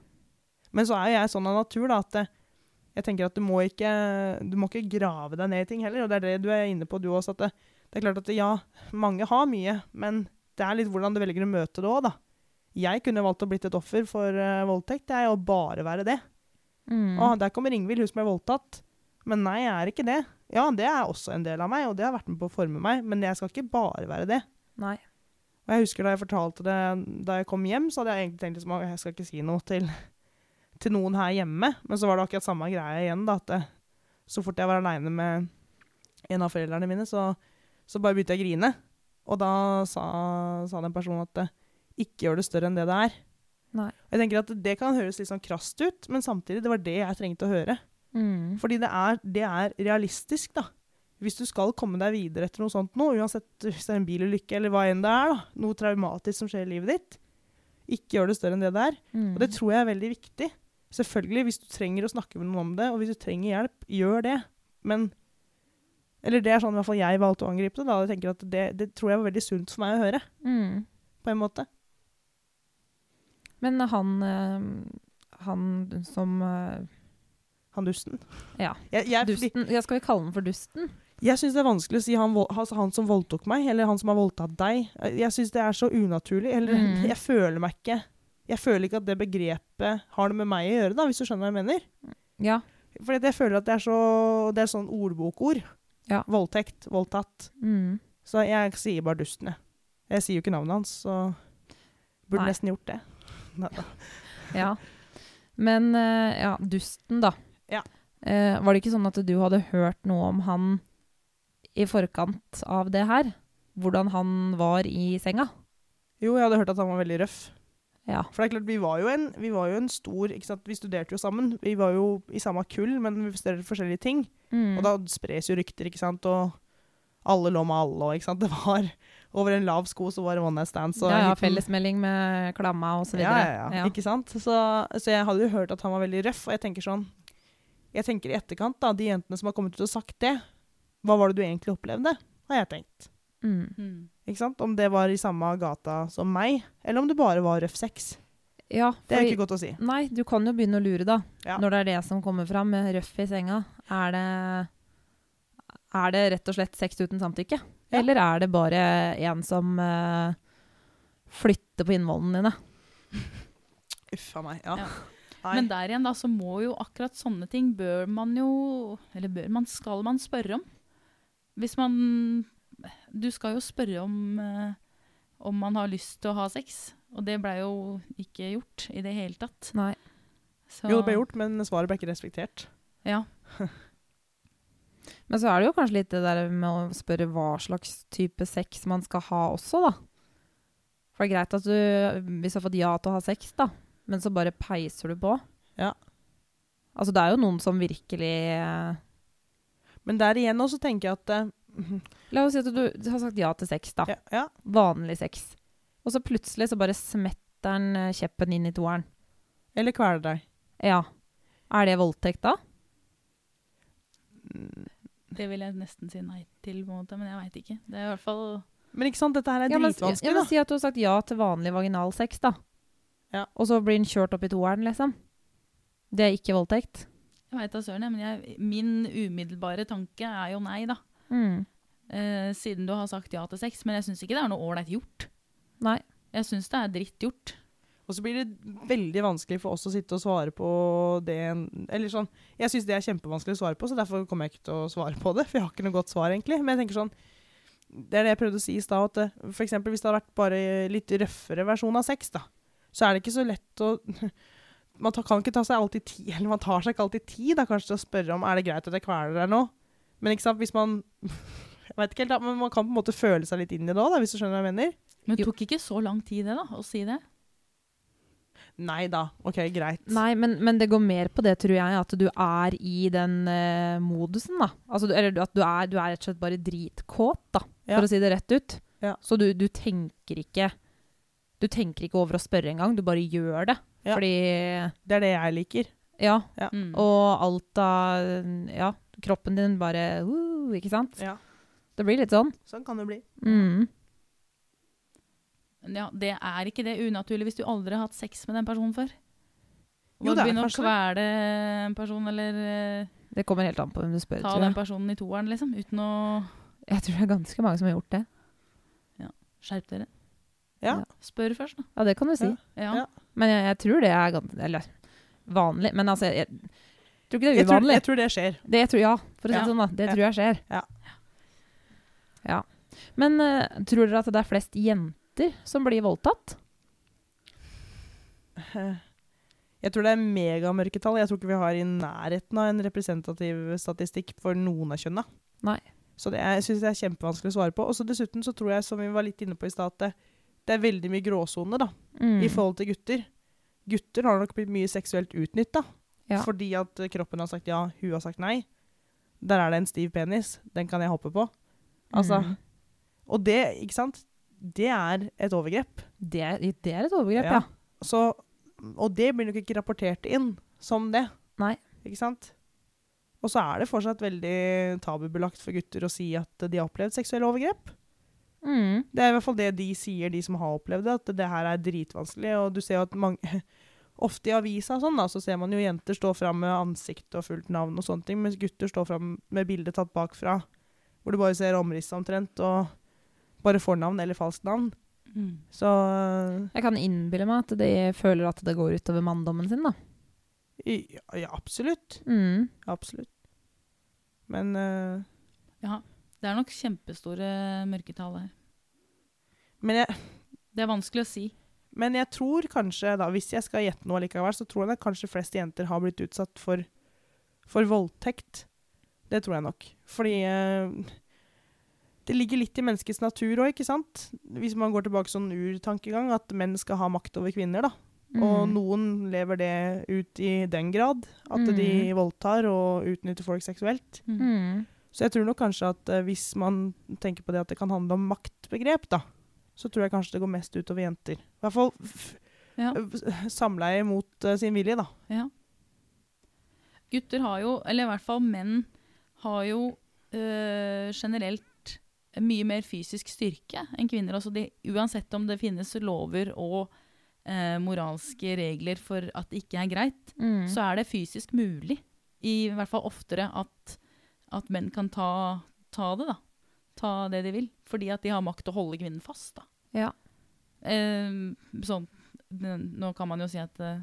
Men så er jo jeg sånn av natur, da, at det, jeg tenker at du må ikke Du må ikke grave deg ned i ting heller. Og det er det du er inne på, du også. At det, det er klart at ja, mange har mye, men det er litt hvordan du velger å møte det òg, da. Jeg kunne valgt å blitt et offer for uh, voldtekt, jeg, og bare være det. Mm. Å, der kommer Ingvild, hun som er voldtatt. Men nei, jeg er ikke det. Ja, det er også en del av meg, og det har vært med på å forme meg, men jeg skal ikke bare være det. Nei. Og jeg husker da jeg fortalte det da jeg kom hjem, så hadde jeg egentlig tenkt liksom, at jeg skal ikke si noe til, til noen her hjemme. Men så var det akkurat samme greia igjen, da. At det, så fort jeg var aleine med en av foreldrene mine, så, så bare begynte jeg å grine. Og da sa, sa den personen at eh, ikke gjør det større enn det det er. Nei. Jeg tenker at Det kan høres litt sånn krast ut, men samtidig, det var det jeg trengte å høre. Mm. Fordi det er, det er realistisk, da. Hvis du skal komme deg videre etter noe sånt nå, uansett hvis det er en bilulykke eller hva enn det er, da, noe traumatisk som skjer i livet ditt, ikke gjør det større enn det det er. Mm. Og det tror jeg er veldig viktig. Selvfølgelig, hvis du trenger å snakke med noen om det, og hvis du trenger hjelp, gjør det. Men Eller det er sånn i hvert fall jeg valgte å angripe det. da. Jeg tenker at det, det tror jeg var veldig sunt for meg å høre, Mm. på en måte. Men han, eh, han som eh, Han dusten. Ja. Jeg, jeg, Dusten ja, Skal vi kalle han for Dusten? Jeg syns det er vanskelig å si han, altså han som voldtok meg, eller han som har voldtatt deg. Jeg syns det er så unaturlig. Eller Mm. jeg føler meg ikke Jeg føler ikke at det begrepet har noe med meg å gjøre, da, hvis du skjønner hva jeg mener. Ja. Fordi jeg føler at det er så Det er sånn ordbokord. Ja. Voldtekt, voldtatt. Mm. Så jeg sier bare dusten, jeg. Sier jo ikke navnet hans, så burde Nei. nesten gjort det. Ja. Men eh, ja, Dusten, da. Ja. Eh, var det ikke sånn at du hadde hørt noe om han i forkant av det her? Hvordan han var i senga? Jo, jeg hadde hørt at han var veldig røff. Ja. For det er klart, vi var jo en, vi var jo en stor? Vi studerte jo sammen. Vi var jo i samme kull, men vi studerte forskjellige ting. Mm. Og da spres jo rykter, ikke sant. Og alle lå med alle, og ikke sant. Det var over en lav sko så var det one night stands. ja, ja, fellesmelding med klamma og så Ja, videre. ja, ja. Ikke sant? Så, så jeg hadde jo hørt at han var veldig røff, og jeg tenker sånn Jeg tenker i etterkant, da, de jentene som har kommet ut og sagt det, hva var det du egentlig opplevde? Har jeg tenkt. Mm. Ikke sant? Om det var i samme gata som meg, eller om det bare var røff sex. Ja, Det er ikke godt å si. Nei, du kan jo begynne å lure, da. Ja. Når det er det som kommer fram, med røff i senga. Er det, er det rett og slett sex uten samtykke? Ja. Eller er det bare en som uh, flytter på innvollene dine? Uff a meg. Ja. Ja. Men der igjen da, så må jo akkurat sånne ting bør man jo Eller bør man, skal man spørre om. Hvis man Du skal jo spørre om eh, om man har lyst til å ha sex. Og det blei jo ikke gjort i det hele tatt. Nei. Så, Jo, det ble gjort, men svaret ble ikke respektert. Ja. Men så er det jo kanskje litt det der med å spørre hva slags type sex man skal ha også, da. For det er greit at du Hvis du har fått ja til å ha sex, da, men så bare peiser du på. Ja. Altså, det er jo noen som virkelig eh, Men der igjen også tenker jeg at eh, La oss si at du, du har sagt ja til sex, da. ja, ja, Vanlig sex. Og så plutselig så bare smetter han eh, kjeppen inn i toeren. Eller kveler deg. Ja. Er det voldtekt da? Det vil jeg nesten si nei til, på en måte, men jeg veit ikke. Det er i hvert fall Men ikke sant, dette her er Ja, men, dritvanskelig, ja, men da. Si at du har sagt ja til vanlig vaginal sex, da. Ja. Og så blir den kjørt opp i toeren, liksom. Det er ikke voldtekt. Jeg veit da søren, jeg, men jeg, min umiddelbare tanke er jo nei, da. Mm. Eh, siden du har sagt ja til sex. Men jeg syns ikke det er noe ålreit gjort. Nei. Jeg syns det er dritt gjort. Og så blir det veldig vanskelig for oss å sitte og svare på det Eller sånn Jeg syns det er kjempevanskelig å svare på, så derfor kommer jeg ikke til å svare på det. For jeg har ikke noe godt svar, egentlig. Men jeg tenker sånn Det er det jeg prøvde å si i stad. At f.eks. for eksempel hvis det hadde vært bare litt røffere versjon av sex, da, så er det ikke så lett å Man ta, kan ikke ta seg alltid tid, eller man tar seg ikke alltid tid da, kanskje til å spørre om er det greit at jeg kveler deg nå. Men ikke sant, hvis man Jeg vet ikke helt, da, men man kan på en måte føle seg litt inn i det òg, hvis du skjønner hva jeg mener. Men det tok ikke så lang tid, det, da, å si det. Nei da. OK, greit. Nei, men, men det går mer på det, tror jeg, at du er i den uh, modusen, da. Altså, du, eller at du er, du er rett og slett bare dritkåt, da, Ja. for å si det rett ut. Ja. Så du, du tenker ikke Du tenker ikke over å spørre engang, du bare gjør det. Ja. Fordi Det er det jeg liker. Ja. Ja. Mm. Og alt av Ja, kroppen din bare uh, Ikke sant? Ja, Det blir litt sånn. sånn kan det bli. Mm. Ja, det er ikke det unaturlig hvis du aldri har hatt sex med den personen før. Jo, Og det er begynne å kvele en person, eller eh, Det kommer helt an på hvem du spør, ta den personen i toeren, liksom. Uten å Jeg tror det er ganske mange som har gjort det. skjerpe dere. Ja. Spør først, da. Ja, det kan du si. Ja. Ja. Men jeg, jeg tror det er ganske Eller vanlig. Men altså, jeg tror ikke det er Jeg tror, uvanlig. jeg tror det skjer. Det tror, ja, for å si Ja. det sånn, da. Det Ja. tror jeg skjer. Ja. Ja. Men eh, tror dere at det er flest jenter som blir voldtatt? Jeg tror det er megamørketall. Jeg tror ikke vi har i nærheten av en representativ statistikk for noen av kjønna. Nei. Så det er, jeg synes det er kjempevanskelig å svare på. Og så dessuten så tror jeg, som vi var litt inne på i stad, at det, det er veldig mye gråsone da, Mm. i forhold til gutter. Gutter har nok blitt mye seksuelt utnytta. Ja. Fordi at kroppen har sagt ja, hun har sagt nei. Der er det en stiv penis. Den kan jeg hoppe på. Altså, Mm. Og det, ikke sant, det er et overgrep. det, er- det er et overgrep, ja. Ja. Så, og det blir nok ikke rapportert inn som det. Nei. Ikke sant? Og så er det fortsatt veldig tabubelagt for gutter å si at de har opplevd seksuelle overgrep. Mm. Det er i hvert fall det de sier, de som har opplevd det, at det her er dritvanskelig. Og du ser jo at mange Ofte i avisa og sånn, da, så ser man jo jenter stå fram med ansikt og fullt navn og sånne ting, mens gutter står fram med bilde tatt bakfra, hvor du bare ser omrisset omtrent, og bare fornavn eller falskt navn. Mm. Så Jeg kan innbille meg at de føler at det går utover manndommen sin, da. ja, ja absolutt. Mm. Absolutt. Men uh, Ja. Det er nok kjempestore mørketall her. Men jeg, Det er vanskelig å si. Men jeg tror kanskje, da, hvis jeg skal gjette noe likevel, så tror jeg at kanskje flest jenter har blitt utsatt for, for voldtekt. Det tror jeg nok. Fordi eh, det ligger litt i menneskets natur òg, ikke sant? Hvis man går tilbake sånn urtankegang, at menn skal ha makt over kvinner, da. Og Mm. noen lever det ut i den grad at de Mm. voldtar og utnytter folk seksuelt. Mm. Mm. Så jeg tror nok kanskje at eh, hvis man tenker på det at det kan handle om maktbegrep, da, så tror jeg kanskje det går mest utover jenter. I hvert fall Ja. samleie mot uh, sin vilje, da. Ja. Gutter har jo, eller i hvert fall menn, har jo øh, generelt mye mer fysisk styrke enn kvinner. Altså de, uansett om det finnes lover og øh, moralske regler for at det ikke er greit, Mm. så er det fysisk mulig, i hvert fall oftere, at, at menn kan ta, ta det, da. Ta det de vil. Fordi at de har makt til å holde kvinnen fast, da. Ja. Eh, sånn, det, nå kan man jo si at eh,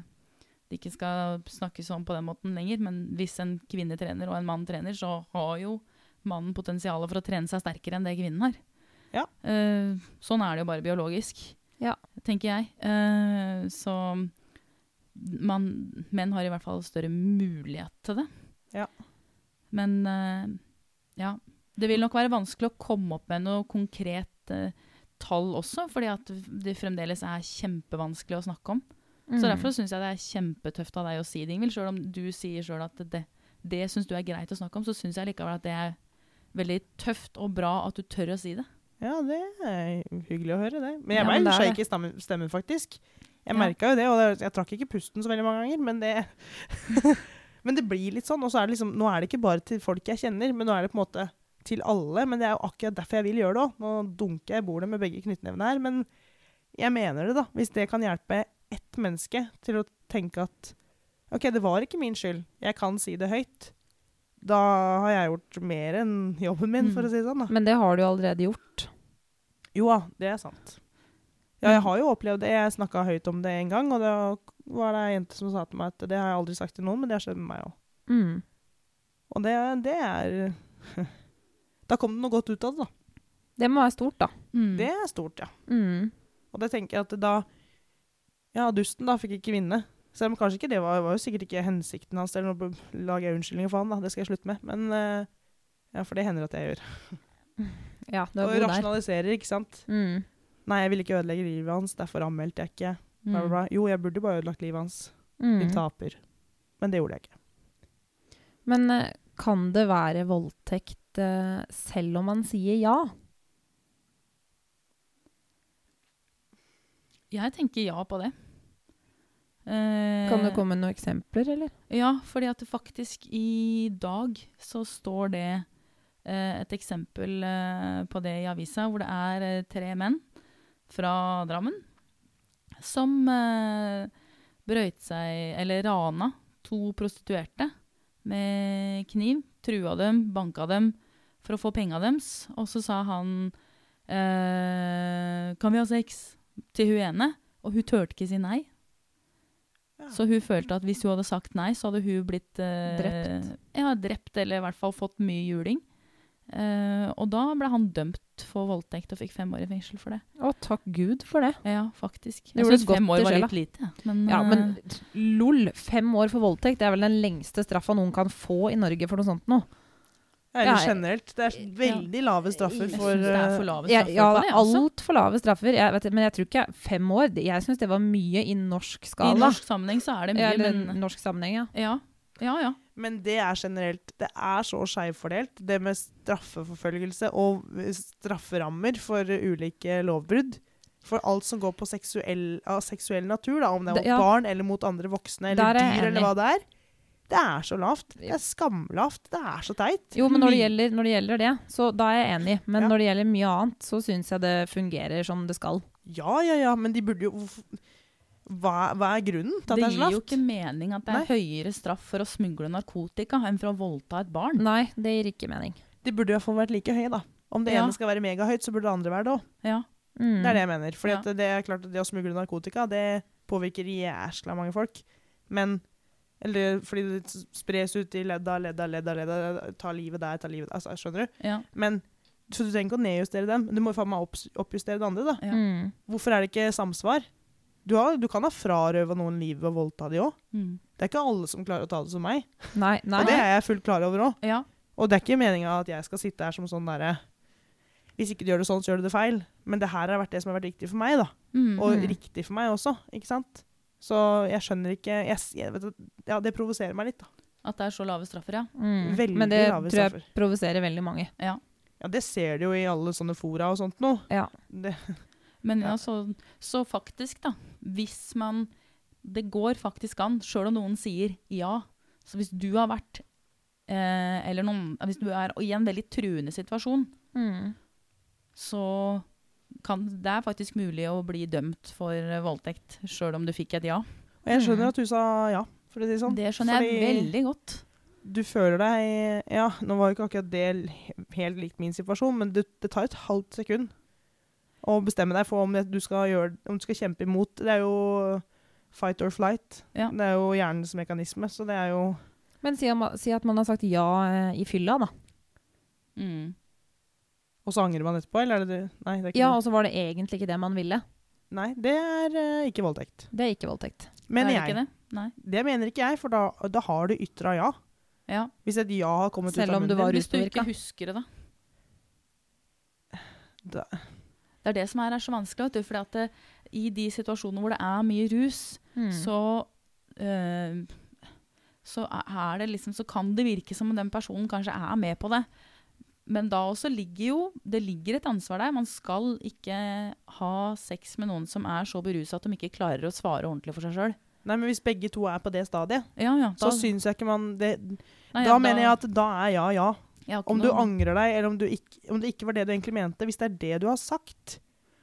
det ikke skal snakkes om på den måten lenger, men hvis en kvinne trener og en mann trener, så har jo mannen potensialet for å trene seg sterkere enn det kvinnen har. Ja. Eh, sånn er det jo bare biologisk, Ja. tenker jeg. Eh, så man, menn har i hvert fall større mulighet til det. Ja. Men eh, ja, det vil nok være vanskelig å komme opp med noe konkret eh, tall også, fordi at det fremdeles er kjempevanskelig å snakke om. Mm. Så derfor syns jeg det er kjempetøft av deg å si det, Ingvild. Selv om du sier sjøl at det, det syns du er greit å snakke om, så syns jeg likevel at det er veldig tøft og bra at du tør å si det. Ja, det er hyggelig å høre, det. Men jeg Ja, ble shaky i stemmen, faktisk. Jeg Ja. merka jo det, og jeg trakk ikke pusten så veldig mange ganger, men det Men det blir litt sånn. Og så er det liksom Nå er det ikke bare til folk jeg kjenner, men nå er det på en måte til alle. Men det er jo akkurat derfor jeg vil gjøre det òg. Nå dunker jeg i bordet med begge knyttnevene her, men jeg mener det, da. Hvis det kan hjelpe ett menneske til å tenke at OK, det var ikke min skyld. Jeg kan si det høyt. Da har jeg gjort mer enn jobben min, for å si det sånn. da. Men det har du jo allerede gjort. Jo da, det er sant. Ja, jeg har jo opplevd det. Jeg snakka høyt om det en gang, og det var det ei jente som sa til meg at det har jeg aldri sagt til noen, men det har skjedd med meg òg. Mm. Og det, det er Da kom det noe godt ut av det, da. Det må være stort, da. Mm. Det er stort, ja. Mm. Og det tenker jeg at da Ja, dusten da fikk ikke vinne. Selv om kanskje ikke det var, var jo sikkert ikke hensikten hans, eller nå lager jeg unnskyldninger for han, da. Det skal jeg slutte med. Men eh, Ja, for det hender at jeg gjør. Ja, du er Og god der. rasjonaliserer, ikke sant. Mm. Nei, jeg ville ikke ødelegge livet hans, derfor anmeldte jeg ikke. Bla, bla, Mm. bla. Jo, jeg burde bare ødelagt livet hans. Mm. Din taper. Men det gjorde jeg ikke. Men eh, kan det være voldtekt eh, selv om man sier ja? Jeg tenker ja på det. Uh, Kan det komme noen eksempler, eller? Ja, fordi at faktisk i dag så står det uh, et eksempel på det i avisa, hvor det er tre menn fra Drammen som brøyt seg, eller rana, to prostituerte med kniv. Trua dem, banka dem for å få penga deres. Og så sa han eh, 'Kan vi ha sex?' til hun ene. Og hun turte ikke si nei. Ja. Så hun følte at hvis hun hadde sagt nei, så hadde hun blitt eh, Drept. Ja, drept, eller i hvert fall fått mye juling. Eh, og da ble han dømt for voldtekt og fikk fem år i fengsel for det. Å, takk Gud for det. Ja, faktisk. Det Jeg syns godt fem år var litt lite. ja. Men, Ja, men eh, lol, fem år for voldtekt, det er vel den lengste straffa noen kan få i Norge for noe sånt nå. Eller Ja, jeg- generelt. Det er veldig lave straffer jeg for syns det er eh, for lave Ja, straffer ja. Altså. altfor lave straffer. Jeg vet, men jeg tror ikke fem år. Jeg syns det var mye i norsk skala. I norsk sammenheng så er det mye, Eller men norsk sammenheng, ja. ja. Ja, ja. Men det er generelt Det er så skjevfordelt, det med straffeforfølgelse og strafferammer for ulike lovbrudd. For alt som går på seksuell, av seksuell natur, da, om det er mot ja. barn eller mot andre voksne eller er jeg dyr, eller hva det er. Det er så lavt. Det er skamlavt. Det er så teit. Jo, men når det, gjelder, når det gjelder det, så da er jeg enig. Men Ja. når det gjelder mye annet, så syns jeg det fungerer som det skal. Ja, ja, ja, men de burde jo hva, hva er grunnen til at Det det, er så gir jo ikke mening at det er høyere straff for å smugle narkotika enn for å voldta et barn. Nei, det gir ikke mening. De burde i hvert fall vært like høye, da. Om det Ja. ene skal være megahøyt, så burde det andre være det òg. Ja. Mm. Det er det jeg mener. For Ja. det er klart at det å smugle narkotika, det påvirker jæskla mange folk. Men Eller fordi det spres ut i ledda, ledda, ledda, ledda. Ta livet der, ta livet der. Altså, skjønner du? Ja. Men Så du trenger ikke å nedjustere dem. Du må faen meg oppjustere det andre, da. Ja. Mm. Hvorfor er det ikke samsvar? Du, har, du kan ha frarøva noen livet og voldta de òg. Mm. Det er ikke alle som klarer å ta det som meg. Nei, nei. Og det er jeg fullt klar over òg. ja. Og det er ikke meninga at jeg skal sitte her som sånn derre Hvis ikke du gjør det sånn, så gjør du det feil. Men det her har vært det som har vært riktig for meg, da. Mm. Og Mm. riktig for meg også, ikke sant? Så jeg skjønner ikke jeg, jeg vet, Ja, det provoserer meg litt, da. At det er så lave straffer, ja. Mm. Veldig Men det lave tror jeg straffer. provoserer veldig mange. ja. Ja, det ser du jo i alle sånne fora og sånt nå. Ja. Det, Men ja, Ja. så, så faktisk, da. Hvis man Det går faktisk an, sjøl om noen sier ja. Så hvis du har vært eh, Eller noen Hvis du er i en veldig truende situasjon, Mm. så kan det er faktisk mulig å bli dømt for voldtekt, sjøl om du fikk et ja. og jeg skjønner Mm. at du sa ja, for å si det sånn. Det skjønner jeg veldig godt. du føler deg Ja, nå var jo ikke akkurat det helt likt min situasjon, men det, det tar et halvt sekund å bestemme deg for om det, du skal gjøre Om du skal kjempe imot. Det er jo fight or flight. Ja. Det er jo hjernens mekanisme, så det er jo Men si, om- si at man har sagt ja eh, i fylla, da. Mm. Og så angrer man etterpå, eller er det det? Nei, det er ikke Ja, og så var det egentlig ikke det man ville. Nei, det er eh, ikke voldtekt. Det er ikke voldtekt. Mener er det jeg. det? Nei. Det mener ikke jeg, for da, da har du ytra ja. Ja. Hvis et ja har kommet Selv ut av om du munnen var din. Hvis du ikke ruspåvirka. husker det, da. da, Det er det som er, er så vanskelig. Vet du, fordi at det, I de situasjonene hvor det er mye rus, Mm. så eh, så er det liksom, så kan det virke som om den personen kanskje er med på det. Men da også ligger jo det ligger et ansvar der. Man skal ikke ha sex med noen som er så berusa at de ikke klarer å svare ordentlig for seg sjøl. Nei, men hvis begge to er på det stadiet, Ja, ja, så syns jeg ikke man det, nei, Da ja, mener jeg at da er ja ja. Om du noe- angrer deg, eller om, du ikke, om det ikke var det du egentlig mente. Hvis det er det du har sagt.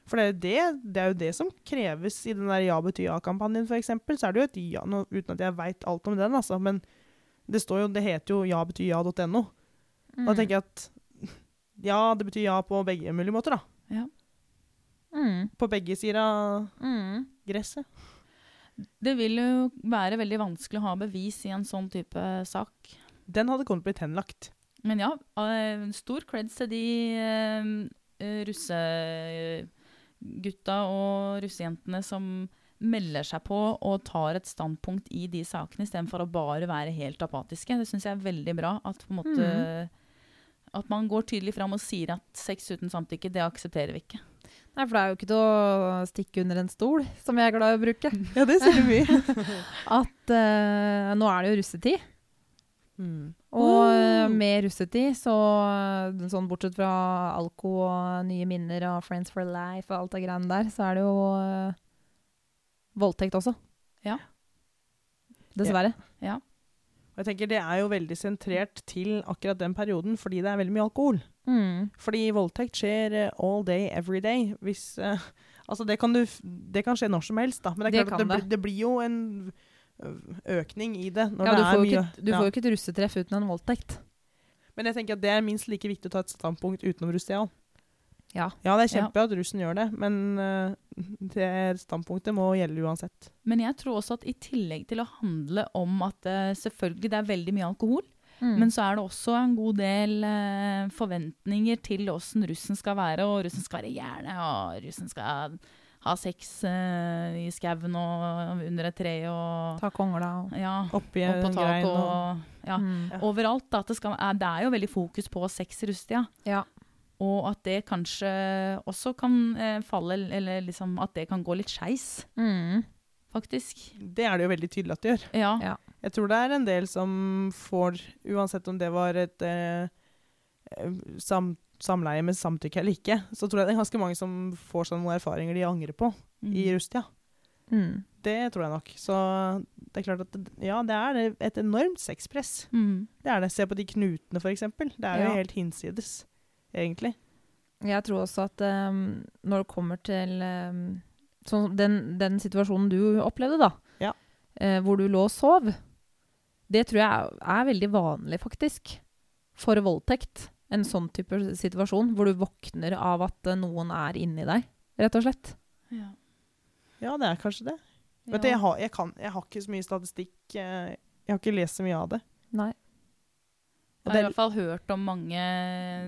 For det er, det, det er jo det som kreves i den der Ja betyr ja-kampanjen, f.eks. Så er det jo et ja, nå, uten at jeg veit alt om den, altså. Men det står jo, det heter jo ja betyr ja.no. Mm. Da tenker jeg at ja, det betyr ja på begge mulige måter, da. Mm. På begge sider av Mm. gresset. Det vil jo være veldig vanskelig å ha bevis i en sånn type sak. Den hadde kommet blitt henlagt. Men ja, eh, stor creds til de eh, russegutta og russejentene som melder seg på og tar et standpunkt i de sakene, istedenfor å bare være helt apatiske. Det syns jeg er veldig bra. At, på en måte, at man går tydelig fram og sier at sex uten samtykke, det aksepterer vi ikke. Nei, for det er jo ikke til å stikke under en stol, som jeg er glad i å bruke. Ja, det sier du mye. At uh, nå er det jo russetid. mm. Og eh, med russetid, så eh, sånn bortsett fra alko og nye minner og Friends for life og alt det greiene der, så er det jo uh, voldtekt også. Ja. Dessverre. Og jeg tenker Det er jo veldig sentrert til akkurat den perioden, fordi det er veldig mye alkohol. Mm. Fordi voldtekt skjer eh, all day, every day. Hvis, uh, altså det, kan du, det kan skje når som helst, da. Men det, Det det, blir- det blir jo en økning i det. Ja, du får jo mye, ikke, du ja. får jo ikke et russetreff uten en voldtekt. Men jeg tenker at det er minst like viktig å ta et standpunkt utenom russetida. Ja. Ja, det er kjempebra at russen gjør det, men eh, det standpunktet må gjelde uansett. Men jeg tror også at i tillegg til å handle om at eh, selvfølgelig det er veldig mye alkohol, Mm. Men så er det også en god del eh, forventninger til åssen russen skal være. Og russen skal være gjerne, og russen skal ha sex eh, i skauen og under et tre og Ta kongla og ja, Oppi opp på tak, grein og og ja, mm. Ja. overalt. Da, at det, skal, er, det er jo veldig fokus på sex i russetida. Ja. Og at det kanskje også kan eh, falle, eller liksom at det kan gå litt skeis, Mm. faktisk. Det er det jo veldig tydelig at det gjør. Ja. Ja. Jeg tror det er en del som får, uansett om det var et eh, eh, sam, samleie med samtykke eller ikke, så tror jeg det er ganske mange som får sånne erfaringer de angrer på i Rustia. Mm. Det tror jeg nok. Så det er klart at ja, det er et enormt sexpress. Mm. Det er det. Se på de knutene, for eksempel. Det er jo Ja. helt hinsides, egentlig. Jeg tror også at um, når det kommer til um, sånn, den, den situasjonen du opplevde, da, Ja. uh, hvor du lå og sov, det tror jeg er veldig vanlig, faktisk, for voldtekt. En sånn type situasjon hvor du våkner av at eh, noen er inni deg, rett og slett. Ja. Ja, det er kanskje det. Vet du, jeg har, jeg, kan, jeg har ikke så mye statistikk. eh, Jeg har ikke lest så mye av det. Nei. Jeg har i hvert fall hørt om mange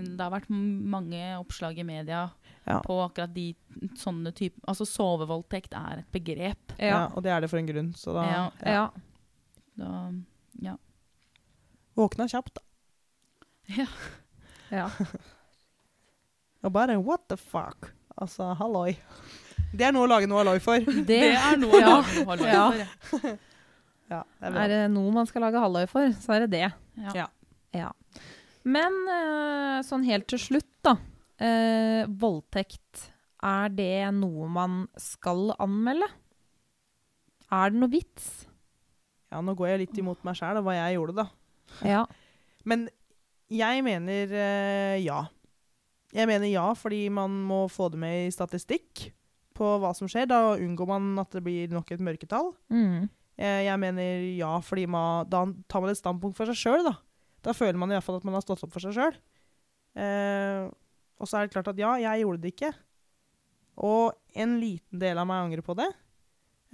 Det har vært mange oppslag i media Ja. på akkurat de sånne typer Altså sovevoldtekt er et begrep. Ja. Ja. og det er det for en grunn. Så da Ja. ja. Da, ja. våkna kjapt, da. ja. ja. Og bare what the fuck? Altså, halloi. Det er noe å lage noe halloi for. Det, Det er noe ja. å lage noe Ja. for. ja. Ja, det er. Er det noe man skal lage halloi for, så er det det. Ja. Ja. Men eh, sånn helt til slutt, da. Eh, voldtekt, er det noe man skal anmelde? Er det noe vits? Ja, nå går jeg litt imot meg sjæl og hva jeg gjorde, da. Ja. Men jeg mener eh, ja. Jeg mener ja, fordi man må få det med i statistikk på hva som skjer. Da unngår man at det blir nok et mørketall. Mm. Eh, jeg mener ja, fordi man, da tar man et standpunkt for seg sjøl, da. Da føler man i hvert fall at man har stått opp for seg sjøl. Eh, og så er det klart at ja, jeg gjorde det ikke. Og en liten del av meg angrer på det.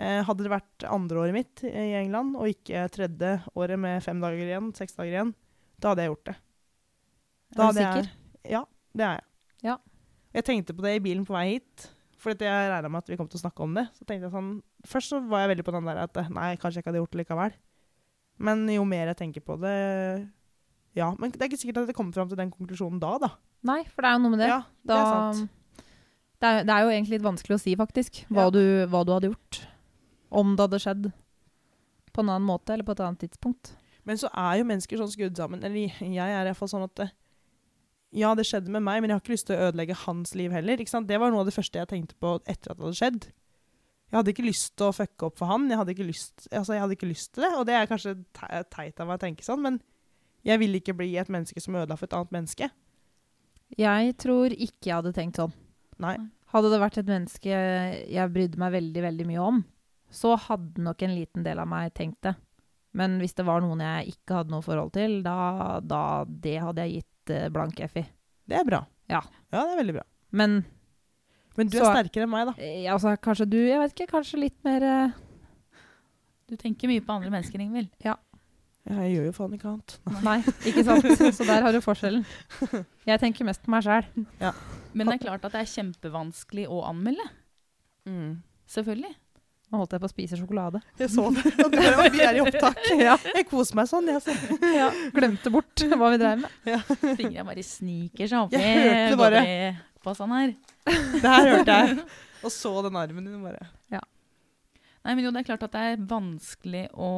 Eh, hadde det vært andre året mitt i England, og ikke tredje året med fem dager igjen, seks dager igjen, da hadde jeg gjort det. Er du sikker? Jeg, ja, det er jeg. Ja. Jeg tenkte på det i bilen på vei hit, for jeg regna med at vi kom til å snakke om det. Så tenkte jeg sånn, Først så var jeg veldig på den der at nei, kanskje jeg ikke hadde gjort det likevel. Men jo mer jeg tenker på det Ja, men det er ikke sikkert at det kommer fram til den konklusjonen da, da. Nei, for det er jo noe med det. Ja, det er sant. Det er, det er jo egentlig litt vanskelig å si, faktisk, hva, Ja. du, hva du hadde gjort. Om det hadde skjedd på en annen måte eller på et annet tidspunkt. Men så er jo mennesker sånn skrudd sammen. Eller jeg er iallfall sånn at Ja, det skjedde med meg, men jeg har ikke lyst til å ødelegge hans liv heller. Ikke sant? Det var noe av det første jeg tenkte på etter at det hadde skjedd. Jeg hadde ikke lyst til å fucke opp for han. Jeg hadde ikke lyst, altså, jeg hadde ikke lyst til det. Og det er kanskje teit av meg å tenke sånn, men jeg vil ikke bli et menneske som ødela for et annet menneske. Jeg tror ikke jeg hadde tenkt sånn. Nei. Hadde det vært et menneske jeg brydde meg veldig, veldig mye om, så hadde nok en liten del av meg tenkt det. Men hvis det var noen jeg ikke hadde noe forhold til, da, da det hadde jeg gitt eh, blank F i. Det er bra. Ja. Ja, det er veldig bra. Men Men du er Så- sterkere enn meg, da. eh, altså, kanskje du, jeg vet ikke, kanskje litt mer eh, Du tenker mye på andre mennesker, Ingvild. Ja, jeg gjør jo faen ikke annet. Nei, ikke sant? Så der har du forskjellen. Jeg tenker mest på meg sjæl. Men det er klart at det er kjempevanskelig å anmelde. Selvfølgelig. Nå holdt jeg på å spise sjokolade. Jeg så det. Og vi er i opptak. Ja. Jeg koser meg sånn. Jeg, så. Ja, glemte bort hva vi dreiv med. Fingra bare sniker seg oppi Jeg hørte bare. på sånn her. Det her hørte jeg. Og så den armen din bare. Nei, men jo, det er klart at det er vanskelig å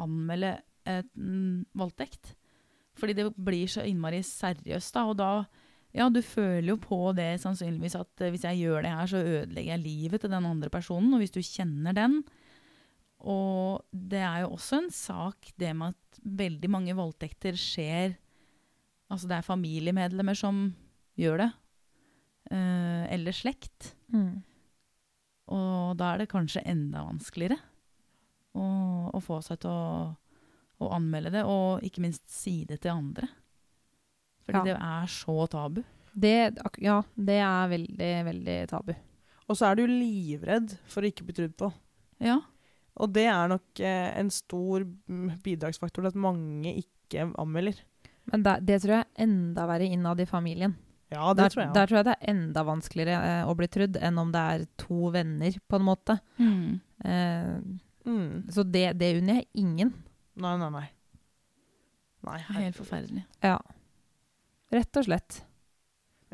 anmelde mm, voldtekt. Fordi det blir så innmari seriøst, da. Og da Ja, du føler jo på det sannsynligvis at eh, hvis jeg gjør det her, så ødelegger jeg livet til den andre personen. Og hvis du kjenner den Og det er jo også en sak, det med at veldig mange voldtekter skjer Altså det er familiemedlemmer som gjør det. eh, eller slekt. Mm. Og da er det kanskje enda vanskeligere å, å få seg til å, å anmelde det, og ikke minst si det til andre. Fordi Ja. det er så tabu. Det, ja, det er veldig, veldig tabu. Og så er du livredd for å ikke bli trudd på. Ja. Og det er nok eh, en stor bidragsfaktor til at mange ikke anmelder. Men det, det tror jeg er enda verre innad i familien. Ja, det der, tror jeg. der tror jeg det er enda vanskeligere eh, å bli trudd enn om det er to venner, på en måte. Mm. Eh, Mm. så det, det unner jeg ingen. Nei, nei, nei. Nei, helt forferdelig. Ja. Rett og slett.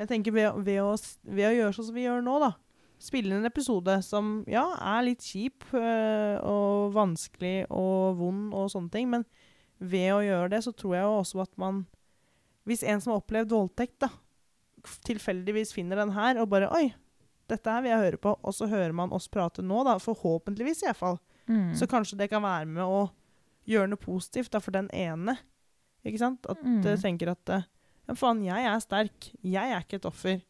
Jeg tenker ved, ved, å, ved å gjøre sånn som vi gjør nå, da. Spille inn en episode som ja, er litt kjip øh, og vanskelig og vond og sånne ting, men ved å gjøre det, så tror jeg jo også at man Hvis en som har opplevd voldtekt, da, tilfeldigvis finner den her og bare Oi, dette her vil jeg høre på. Og så hører man oss prate nå, da, forhåpentligvis iallfall. Mm. Så kanskje det kan være med å gjøre noe positivt da, for den ene. Ikke sant? At Mm. du tenker at eh, ja, faen, jeg er sterk. Jeg er ikke et offer.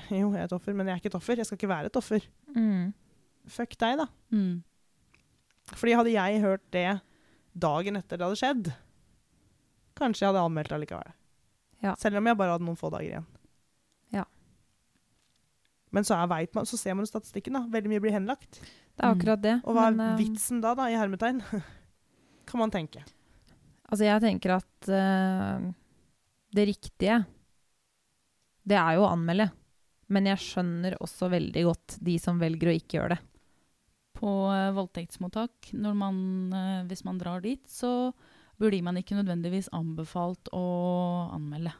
Jo, jeg er et offer, men jeg er ikke et offer. Jeg skal ikke være et offer. Mm. Fuck deg, da. Mm. Fordi hadde jeg hørt det dagen etter det hadde skjedd, kanskje jeg hadde anmeldt allikevel. Ja. Selv om jeg bare hadde noen få dager igjen. Ja. Men så, er, man, så ser man jo statistikken. da. Veldig mye blir henlagt. Det er akkurat det. Og hva er men, eh, vitsen da, da, i hermetegn? kan man tenke. Altså, jeg tenker at uh, det riktige, det er jo å anmelde. Men jeg skjønner også veldig godt de som velger å ikke gjøre det. På uh, voldtektsmottak, når man, uh, hvis man drar dit, så blir man ikke nødvendigvis anbefalt å anmelde.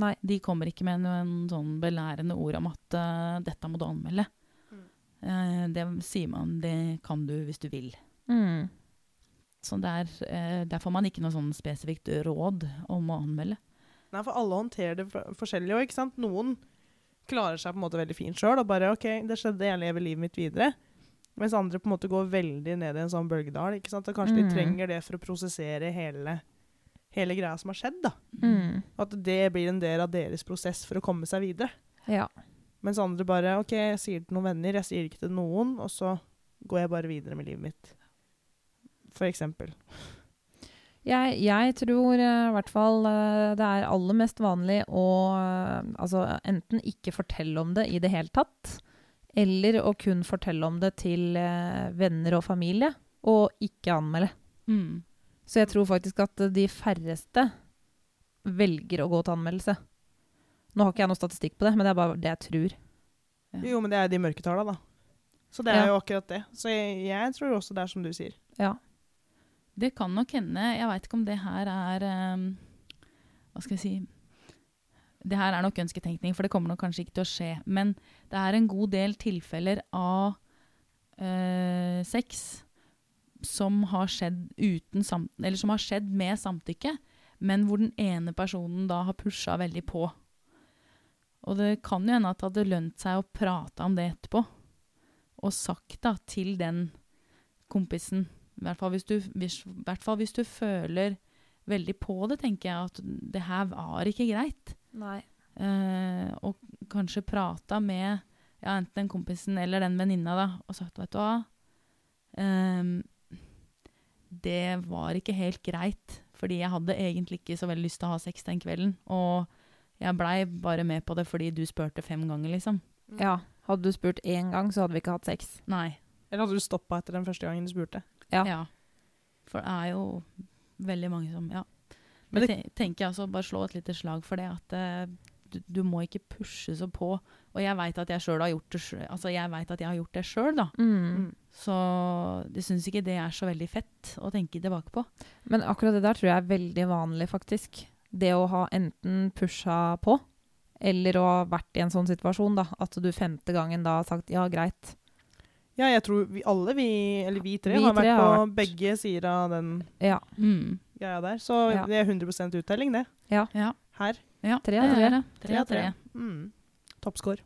Nei. De kommer ikke med noen sånn belærende ord om at uh, 'dette må du anmelde'. Mm. Uh, det sier man, det kan du hvis du vil. Mm. Så der, eh, der får man ikke noe sånn spesifikt råd om å anmelde. Nei, for alle håndterer det forskjellig òg, ikke sant. Noen klarer seg på en måte veldig fint sjøl og bare OK, det skjedde, jeg lever livet mitt videre. Mens andre på en måte går veldig ned i en sånn bølgedal. ikke sant? Og kanskje Mm. de trenger det for å prosessere hele, hele greia som har skjedd. da. Mm. At det blir en del av deres prosess for å komme seg videre. Ja. Mens andre bare OK, jeg sier det til noen venner, jeg sier det ikke til noen, og så går jeg bare videre med livet mitt. For eksempel. Jeg, jeg tror i i hvert fall uh, det er aller mest vanlig å uh, altså, enten ikke fortelle om det i det hele tatt, eller å kun fortelle om det til eh, venner og familie, og ikke anmelde. Mm. Så jeg tror faktisk at de færreste velger å gå til anmeldelse. Nå har ikke jeg noe statistikk på det, men det er bare det jeg tror. Ja. Jo, men det er de mørketalla, da. Så det er Ja. jo akkurat det. Så jeg, jeg tror også det er som du sier. Ja. Det kan nok hende. Jeg veit ikke om det her er um, Hva skal jeg si Det her er nok ønsketenkning, for det kommer nok kanskje ikke til å skje. Men det er en god del tilfeller av uh, sex som har sam som har skjedd med samtykke, men hvor den ene personen da har pusha veldig på. Og det kan jo hende at det hadde lønt seg å prate om det etterpå. Og sagt da til den kompisen i hvert fall hvis du, hvis, hvert fall hvis du føler veldig på det, tenker jeg at det her var ikke greit. Nei. Eh, og kanskje prata med ja, enten den kompisen eller den venninna da, og sagt vet du hva eh, Det var ikke helt greit, fordi jeg hadde egentlig ikke så veldig lyst til å ha sex den kvelden. Og jeg blei bare med på det fordi du spurte fem ganger, liksom. Ja. Hadde du spurt én gang, så hadde vi ikke hatt sex. Nei. Eller hadde du stoppa etter den første gangen du spurte? Ja. For det er jo veldig mange som Ja. Men jeg det- tenker jeg også, bare slå et lite slag for det, at uh, du, du må ikke pushe så på. Og jeg veit at jeg sjøl har gjort det sjøl. Altså, jeg vet at jeg har gjort det sjøl, da. Mm. Så jeg syns ikke det er så veldig fett å tenke tilbake på. Men akkurat det der tror jeg er veldig vanlig, faktisk. Det å ha enten pusha på, eller å ha vært i en sånn situasjon, da. At du femte gangen da har sagt ja, greit. Ja, jeg tror vi alle, vi, eller vi tre, Vi har tre vært har på vært- begge sider av den Ja. Mm. greia der. Så Ja. det er 100 uttelling, det. Ja. Her. ja. Tre av tre. det. Tre av tre. Mm. Toppscore.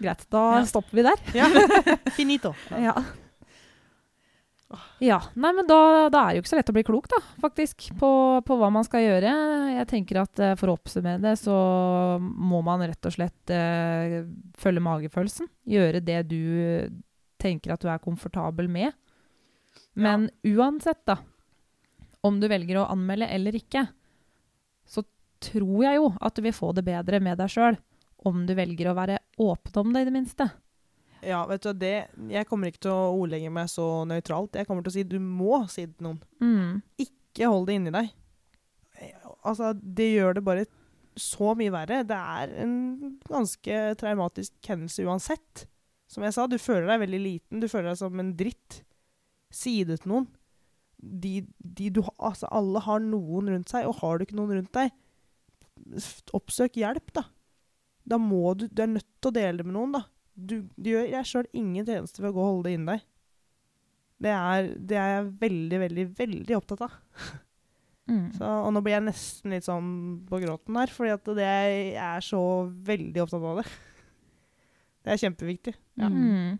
Greit. Da Ja. stopper vi der. Ja. Finito. Ja. Ja. Nei, men da, da er det jo ikke så lett å bli klok, da, faktisk, på, på hva man skal gjøre. Jeg tenker at eh, for å oppsummere det, så må man rett og slett eh, følge magefølelsen. Gjøre det du tenker at du er komfortabel med. Men uansett, da, om du velger å anmelde eller ikke, så tror jeg jo at du vil få det bedre med deg sjøl om du velger å være åpen om det, i det minste. Ja, vet du, det, jeg kommer ikke til å ordlegge meg så nøytralt. Jeg kommer til å si du må si det til noen. Mm. Ikke hold det inni deg. Altså, det gjør det bare så mye verre. Det er en ganske traumatisk hendelse uansett. Som jeg sa, du føler deg veldig liten. Du føler deg som en dritt. Si det til noen. De, de du, altså, alle har noen rundt seg, og har du ikke noen rundt deg, oppsøk hjelp, da. Da må du, du er nødt til å dele det med noen, da. Du, du gjør deg sjøl ingen tjeneste ved å gå og holde det inni deg. Det er, det er jeg veldig, veldig, veldig opptatt av. Mm. Så, og nå blir jeg nesten litt sånn på gråten her, fordi at det, jeg er så veldig opptatt av det. Det er kjempeviktig. Ja. Mm.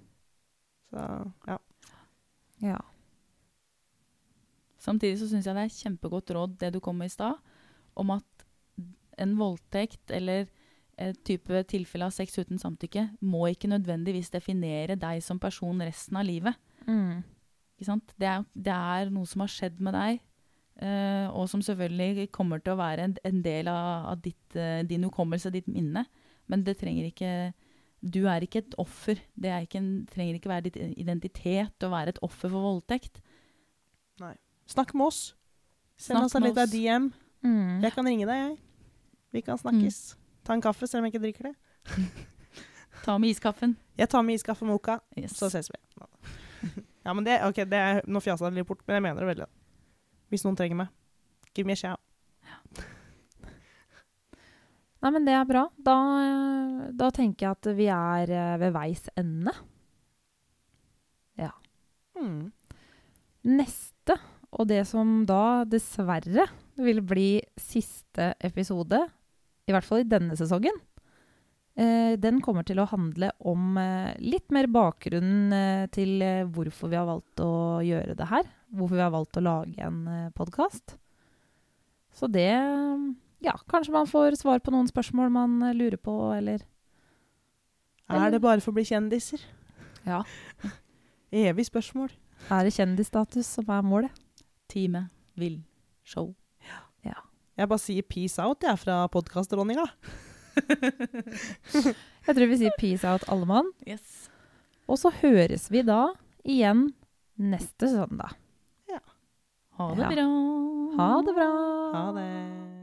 Så, ja. Ja. Samtidig så syns jeg det er kjempegodt råd det du kom med i stad, om at en voldtekt eller et type tilfelle av sex uten samtykke må ikke nødvendigvis definere deg som person resten av livet. Mm. Ikke sant? Det, er, det er noe som har skjedd med deg, uh, og som selvfølgelig kommer til å være en, en del av, av ditt, uh, din hukommelse, ditt minne. Men det trenger ikke Du er ikke et offer. Det er ikke en, trenger ikke være ditt identitet å være et offer for voldtekt. Nei. Snakk med oss. Send Snakk oss en liten. DM. Mm. Jeg kan ringe deg, jeg. Vi kan snakkes. Ta en kaffe, selv om jeg ikke drikker det. Ta med iskaffen. Jeg tar med iskaffe og moka, Yes. så ses vi. Ja, men det, ok, det er, Nå fjasa jeg litt bort, men jeg mener det veldig. Hvis noen trenger meg, give me a shout. Nei, men det er bra. Da, da tenker jeg at vi er eh, ved veis ende. Mm. Neste, og det som da dessverre vil bli siste episode, i hvert fall i denne sesongen, eh, den kommer til å handle om eh, litt mer bakgrunnen eh, til eh, hvorfor vi har valgt å gjøre det her. Hvorfor vi har valgt å lage en eh, podkast. Så det Ja, kanskje man får svar på noen spørsmål man eh, lurer på, eller Er det bare for å bli kjendiser? Ja. Evig spørsmål. Er det kjendisstatus som er målet? Time vil show. Jeg bare sier peace out, jeg, fra podkastdronninga. Jeg tror vi sier peace out, alle mann. Yes. Og så høres vi da igjen neste søndag. Ja. Ha det bra. Ha det bra! Ha det.